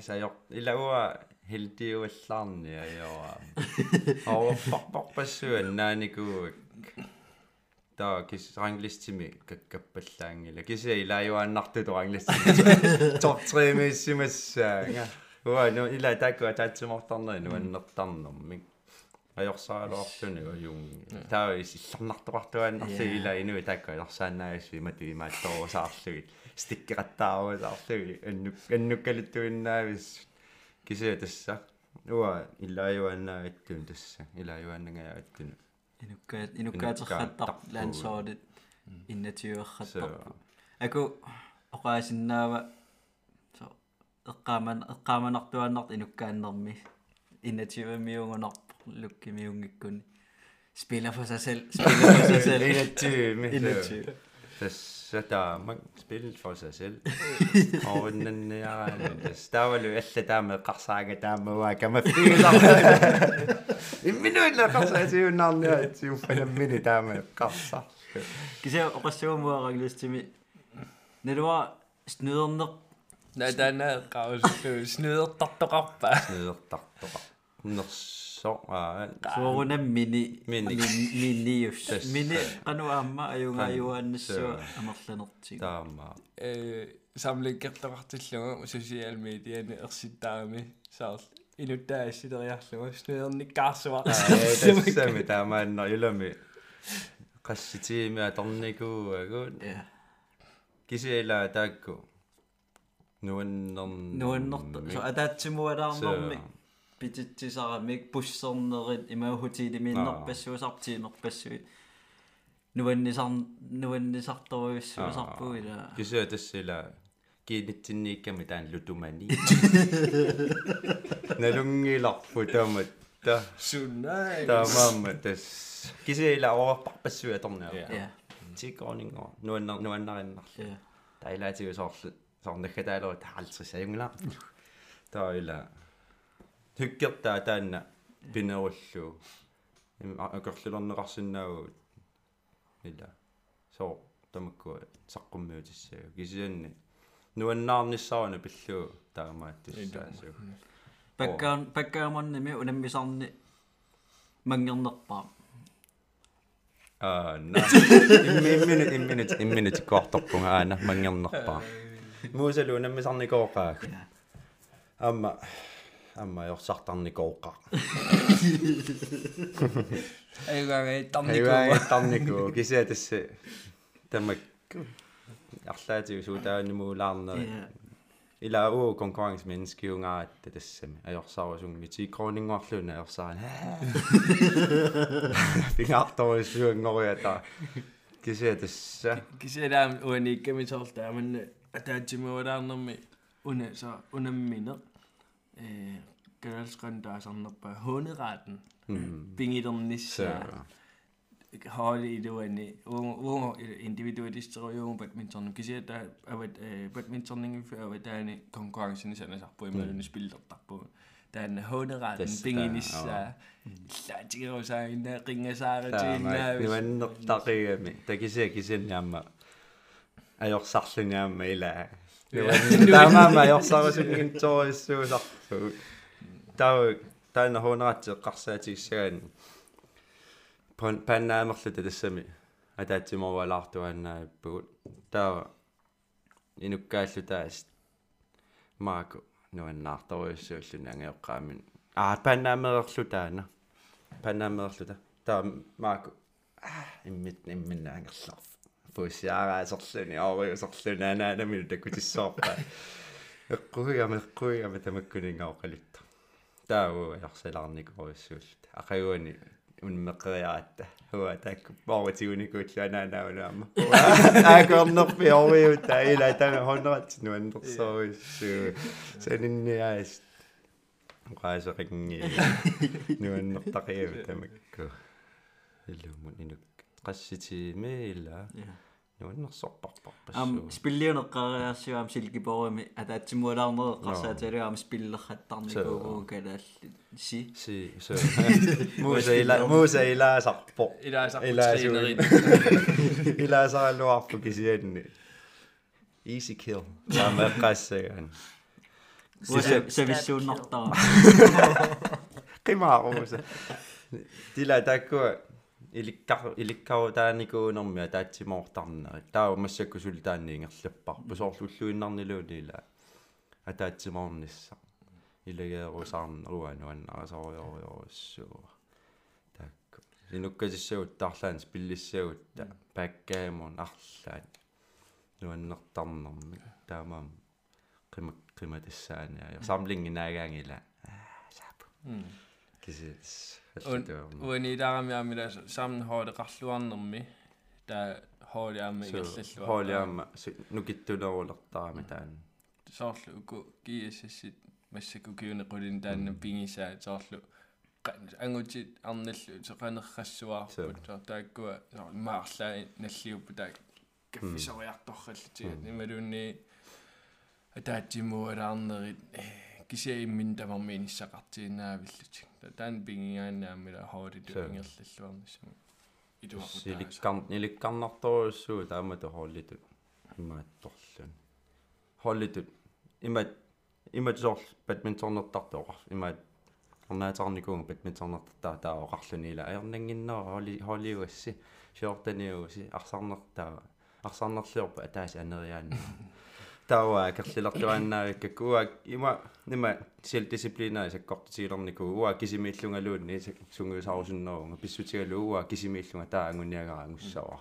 саёр илауа хилдиуаллаарни аёа аорпарпарпассуа нааникууак таа кис ранглистими каккаппаллаангила кися илааюааннарту ранглистими топ 3 миссимассаага уа но ила таккуа таатсимортарнери нуаннертарнэрмик ajorsaaloorluni ujung taa илларнартоqartuaannarsi ila inui taakka ajorsaannaagasui matu imaattorusaarlugi stikkeqattaarusaarlugi annuk annukkaluttuinnaavis kisia tassa uа illaajuannaagattun tassa ilaajuannagaagattun инуккаат инуккаатерхаттар лаансоорит иннатиуерхаттар аку оqaасиннаава со эққааман эққааманартуаннарт инуккааннэрми иннативамиугунарп lukkimiungikkunni spiller for sig selv spiller for sig selv inattymi innativ tässä taama spil for sig selv. Орнанниараани тас таавалу алла таама қарсаага таама уа кама фиилар имминуилла қарсаатиуннаарниа тиуффанаммини таама қарсар kisa oqassugumuaraglisimi nalua snyderneq надана qauslu snydertartoqarpa нертартоqa нерсо аа suurunammini Mini. minnius Tass. mini qanuaamma ajungaayuaannassua amerlanertigu таама э самликкертоqartillunga social mediani ersittaami saar inuttaassилериарлуга снеерниккаарсуа тассами таамааннер юлами qassitiimi atornikuuagut ja кисиила таакку нуаннерн nuannerta so ataatsimualaarnermi pititsisарамик пуссернерит имаухутилимииннерпассуусартиинерпассуи нуаннисар нуаннисарторуйуссуусарпуила кисиа тассила киинитсинниикками таан лутумани. Налунгиларпу таамат та. Суннай таамаамма тас. Кисиила оорпарпассуи аторнаа ja тикорнинго нуаннер нуаннариннарлу ja тайлаатиу соорлу сорнаккатаалеру таалтрис аюнгла таила хykkertaa таанна пинеруллу акерлулернеқарсинаагу ила соо тамакку саққуммиутиссаа кисианни нуаннаарниссаруна пиллуу таамааттиссаасу bakkaan bakkaamannimi unammisarni mangernерпаа аа на имминут имминут имминут коорторпунга аана мангернерпаа муусалу наммисарникооqaa амма амма йорсартарникооqaa айгаага тарникуа хайваатарнику кисиа тасса тамак арлаатиу суутаанимуулаарнери ja. Ила уу конкурренс menneskiungaat тассами ajorsaarusungmi тикронингуарлуна ajorsaara пингаартаруссуангориата кисиа тасса кисераам уаникками соорлааманна атаатсимуалаарнэрми уна са Geröldsgrönders och några hundretten mm. bingidom nissa. Hali do en individualister jo badminton. Kan se der er et øh, badminton for at der er en konkurrence i sådan på i mellem spil der på. Der er en hundretten bing nissa. Lad os sige en ringe sig til. Det var nok der med. Der kan se kan se nærmere. Ajor sarlungaamma ilaa таамаама ajorсарусунгинториссуусарпу таа таана хоонератеққарсаатигиссагаан паннаамерлута тассами атаатсиморвалаартуаннааппугут таа инуккааллутаас мааку нуаннаарторуйуссууллуни ангеоққаамин аа паннаамерерлутаана паннаамерлута таа мааку иммит имминаангерлар фусиараасерлуни аориусерлуни анаанамил такутиссоорпа эққугама эққугама тамаккунингаоқалитта тааву ярсалаарникоруссуулта ақагуани унмеққериаратта хуа таакку пооритигуникуутлуанаанаулаама аакорнерпи ориута ила тана хонрат нуаннерсоруссуу санинниаас qaasaqingi nuannertaqiavu tamakku illummun inuk qassitiime illa nuannersorparparpassuu ам спиллиунеққариарсуам силкипоруми атаатсимуалаарнере қарсааталуам спиллерхаттарникуугуу калаалли си si so muusa ila muusa ilaasarpo Ilaasarpu ilaasaraluarpu kisianni easy kill. Taamaqqaassagaan сависсууннартара qimaaruusa tila taakkua ilikkaru ilikkaru taanikууnermia taatsimortarneri taawa massakku sultaanniingerlappar pusoorlulluinnarniluuni ila ataatsimornissa iлагеерусаарнеруану аннарасориориоруссуу таакку инуккасиссагут таарлаанс пиллиссагутта паккаамун арлаат нуаннертарнерми таамаам qima qimatissaaниа самлингинаагаангила саапу кисис уанилаарамиамила самн хооле qарлуарнерми таа хоолиаама игерллуа хоолиаама нукиттунерулертарами таан соорлу уку киассассит массаку киунеқулин таанна пингисаа соорлу ангутит арналлу теқанеррассуаарпут соо тааккуа маарлаа наллиуппу таак каффисориарторраллути нималуунни атаатсимуалаарнерит кисииммин тамармиин иссақартииннаавиллутик таан пингигааннаамила хоолиту ингерллуарниссаму силиккар ниликкарнарторуссуу таамату хооллиту имаатторлун хооллиту имат имат сорл бадминтоннертартоқар имаат орнаатарникуунг бадминтоннертартаа таа оқарлуни ила аернангиннера холи холивасси шиортаниуси арсарнертаа арсарнерлиорпа атаас анериаанна тауа керлилартуаннаагаккуа има нима сел дисциплинаа саккортитигилернику уа кисимииллунгалуунни сунгуусарусуннерунга писсутигалууа кисимииллунга таа ангуниагара ангуссава.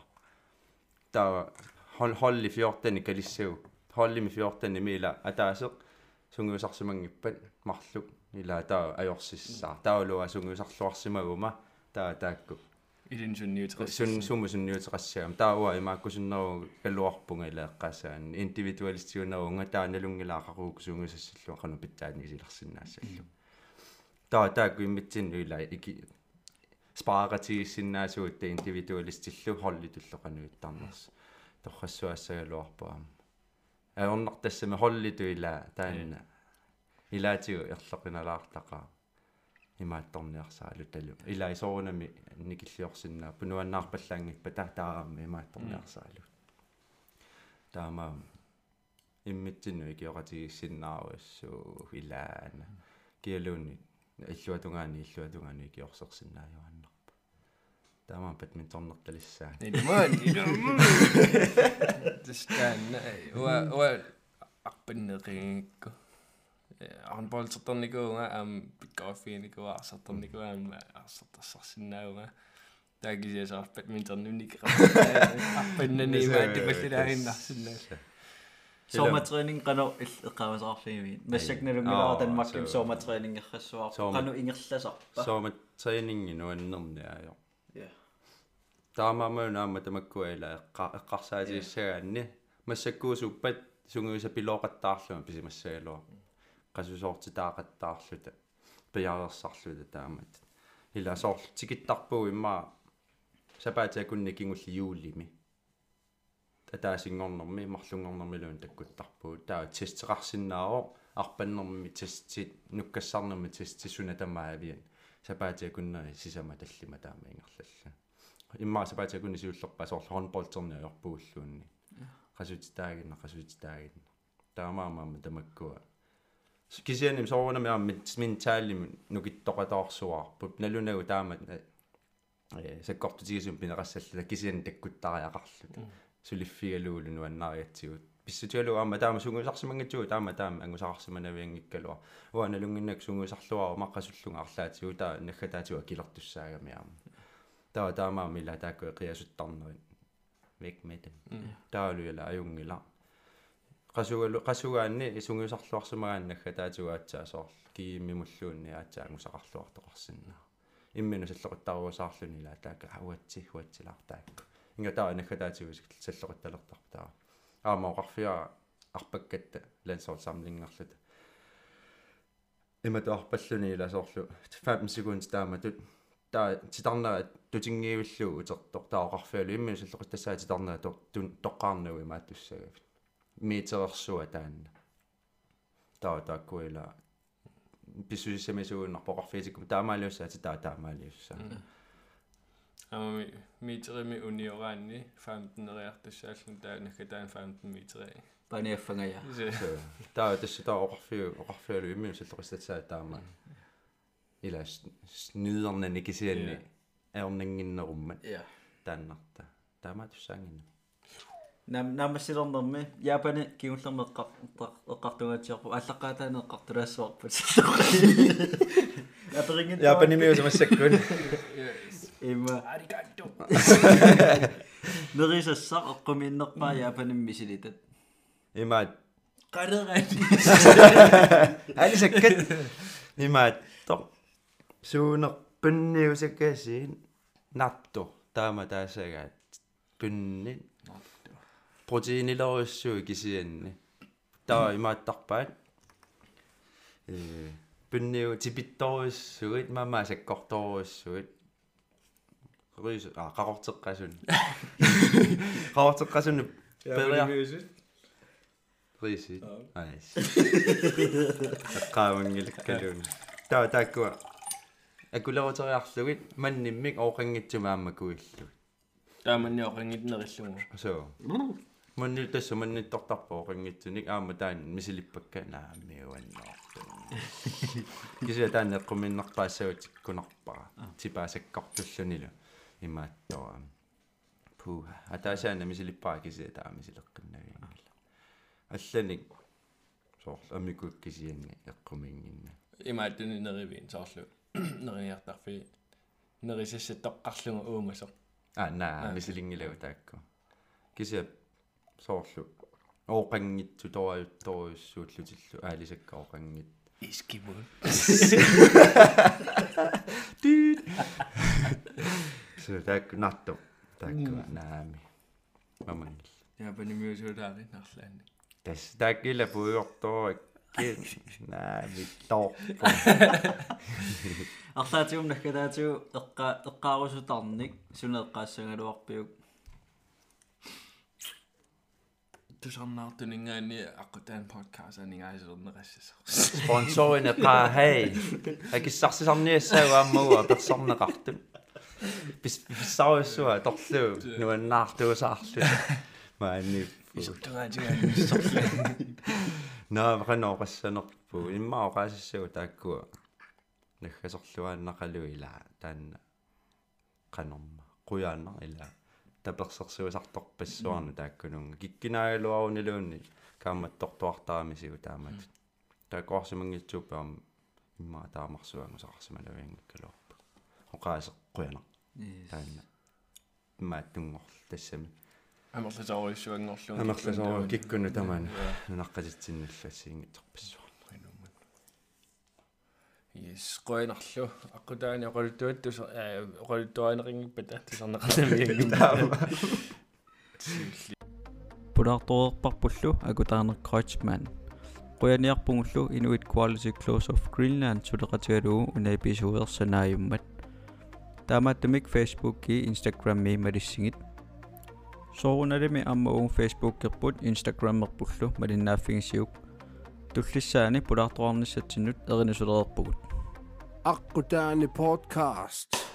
Таа хол холли фиортани калиссагу холлими фиортани мила атаасеқ сунгуусарсимангиппат марлу ила таа ajorсиссаа таулуа сунгуусарлуарсимагума таа таакку илин сунниутеқас сун сумусунниутеқассаам таауа имааккусуннеру калуарпунга илаэққасаан индивидуалистиунерунга таанелунгилаақаруук сунгусассаллу ақану питтаани силерсинаассаллу таа таакку иммитсинну ила ики спааратигиссиннаасуут та индивидуалистиллу холлитуллоқануиттарнерс торрассуассагалуарпаам аорнартассами холлиту ила таанна илаатигу ерлоқиналаартақаа имаатторниарсаалу талу ила исоорунами никиллиорсиннаа пунуаннаарпаллаангиппа таатаарами имаатторниарсаалу таама иммитсину икиоратигиссиннааруассуу илаана. Киалуунни иллуатунгаани иллуатунгаани икиорсерсиннааюаннарпа таама бадминтоннерталиссаа Нилман тстан уа уа ond bod satan ni gwyl na, am goffi ni gwyl, a satan ni gwyl am, a satan sasin na yna. Da gysi eis ar beth mynd o'n nhw'n i gyda'r apen yn ei mae'n dibyllu na hyn na sy'n neud. Somatraining qano iqqaamas arlimi. Massaknarum ilaatan makkim somatraining errassuar. Qano ingerlasarpa. Somatraining nuannerni ajo. Ja. Taamaamau naama tamakkuila eqqa eqqarsaatiissaganni. Massakkuusuppat sunguisa piloqattaarluma pisimassagalua. Qasusortitaaqattaarluta piarersarluta taamat soorl tikittarpuu immaa sapaatiakunni kingulli juulimi татаасингорнэрми марлунгорнэрмилуун таккуттарпуу таа тестеқарсинааро арпаннэрми тестит нуккассарнэрми тестисуна тамаавиан сапаатиакуннери сисама таллима таама ингерлалла. Иммаа сапаатиакунни сиуллерпа соорлу хонболтерни аёрпууллуунни qasutitaaginna qasutitaaginna таамаамаама тамаккуа кисианим соорунами ааммит ментаалим нукиттоқатоорсуарпут налунагу таамат э саккортутигисум пинерассалла кисиан таккуттариақарлута сулиффигалуулу нуаннаариатсигут писсутигалу аама таама сунгусарсимангатсугу таама таама ангусаарсиманавиангиккалуа уана лунгиннак сунгусарлуаа маққасуллунга арлаатигу таа наггатаатига килертуссаагами аама таа таама мила таакку қиасуттарнери век med dem таалуяла аюнгила qasugalu qasugaanni isungusarluarsumaгааннагга таатугаатсаасоор кииммимуллуунни аатаангусақарлуартоқарсинна иммину саллоқуттаруусаарлуни ла таaka ауатси хуатсилартаакку инга таа нагга таатигусик саллоқутталертарпаа аама оқарфиа арпаккатта лансоорсамлингарлута има тоарпаллуни иласоорлу 5 секунд таама тут таа титарнера тутингиивиллуу утертор таоқарфиалу иммину саллоқуттассаа титарнера тун тоққарнуи мааттуссагав митерерсуа таанна таа тааккуила писсусисамисууннарпоқарфиитикку таамаалиуссаа таа таамаалиуссаа ама митерими униораанни 15 нериартассааллун таанакка таан 15 митери паниаффангая таа тасса таа оқарфиу оқарфиулу иммиу саллоқиссатсаа таама ила снидернани кисианни аернангиннеруммат я тааннарта таама туссаангинна нам намассилернэрми япани кигуллермеққар эққартугаатиарпу аллаққаатаанеққартулаассуарпут аперингит япанимиу самассаккун имма аригатто нерисассақ эққумииннерпаа япанимми силитат имаат. Qalerani алисаккат имаат. Тор суунер пинниусаккаасиин нарту таама таасагаат пинни протеинилеруссуи кисианни таа имааттарпаат э пинниу типитторуссуит мама саккорторуссуит рис а qaqorteqqasun qaqorteqqasun периа риси айс qaavangilakkaluun таа тааккуа акулерутериарлугит манниммик оокангитсума ааммакуиллу тааманни оқингитнериллугу so манни тасса манниттортарпо оокангитсуник аама таан мисилиппакка нааммиуаннеорту кися таан неққуминнарпаассагутиккунарпара типаасаккартуллунилу имааттора пуха атаасаана мисилиппаа кися таа мисилеққиннавиангила алланик соор аммикук кисианни эққумингинна имааттуни неривиин соорлу нериартарфи нерисассаттоққарлугу уумасо а наа мисилингилагу таакку кися соорлу оокангитсу тоаютторуйуссуутлутиллу аалисакка оокангит искиму so таакку нарту таакку наами. Мамангил япани миусуулаари нарлаани тас тааккила пуйорторак ки наами тоо арлаатигум наккалаатигу эққа эққаарусутарник сунеэққаассагалуарпиук тусарнаартунингаани аққутаан подкаст анингаасернеқассасо sponsorine qaa hey акиссарсисарниассаагу аммагуа персорнеқарту пис писсаруссуа торлуу нуаннаартуусаарлу маани исуттугаатигаани сорла наа вахано qassанерпу иммаа qaasissагу тааккуа наггасорлуааннақалу ила таанна qanорма quyaanner ила таперсерсуисарторпассуарну тааккунунга киккинаагалуарунилуунни кааматтортуартарамисигу таамат тааккуарсимангитсуупаам иммаа таамарсуангусақарсималавиангкалуарпа оқаасеқ quyaner таанна имааттунгорл тассами амерласааруиссуангорлуун амерласоо киккуну тамаана нунаққатитсинналлассиингитерпассуар Yes, qoinarlu aqutaani oqaluttuattu oqaluttuaaneriнгиппата тисарнеқарнамиангимтаама пулаарторерпарпуллу акутаарнеққаатман quyaниарпугуллу inuit quality close of greenland сулеқатигалуу уна эпизоодерсанааюммат таамааттумик facebook ки instagram ми малиссигит соорунalimi амма уун туллиссаани пулаарторарниссатсиннут эринусулерерпугут Akkutaani podcast.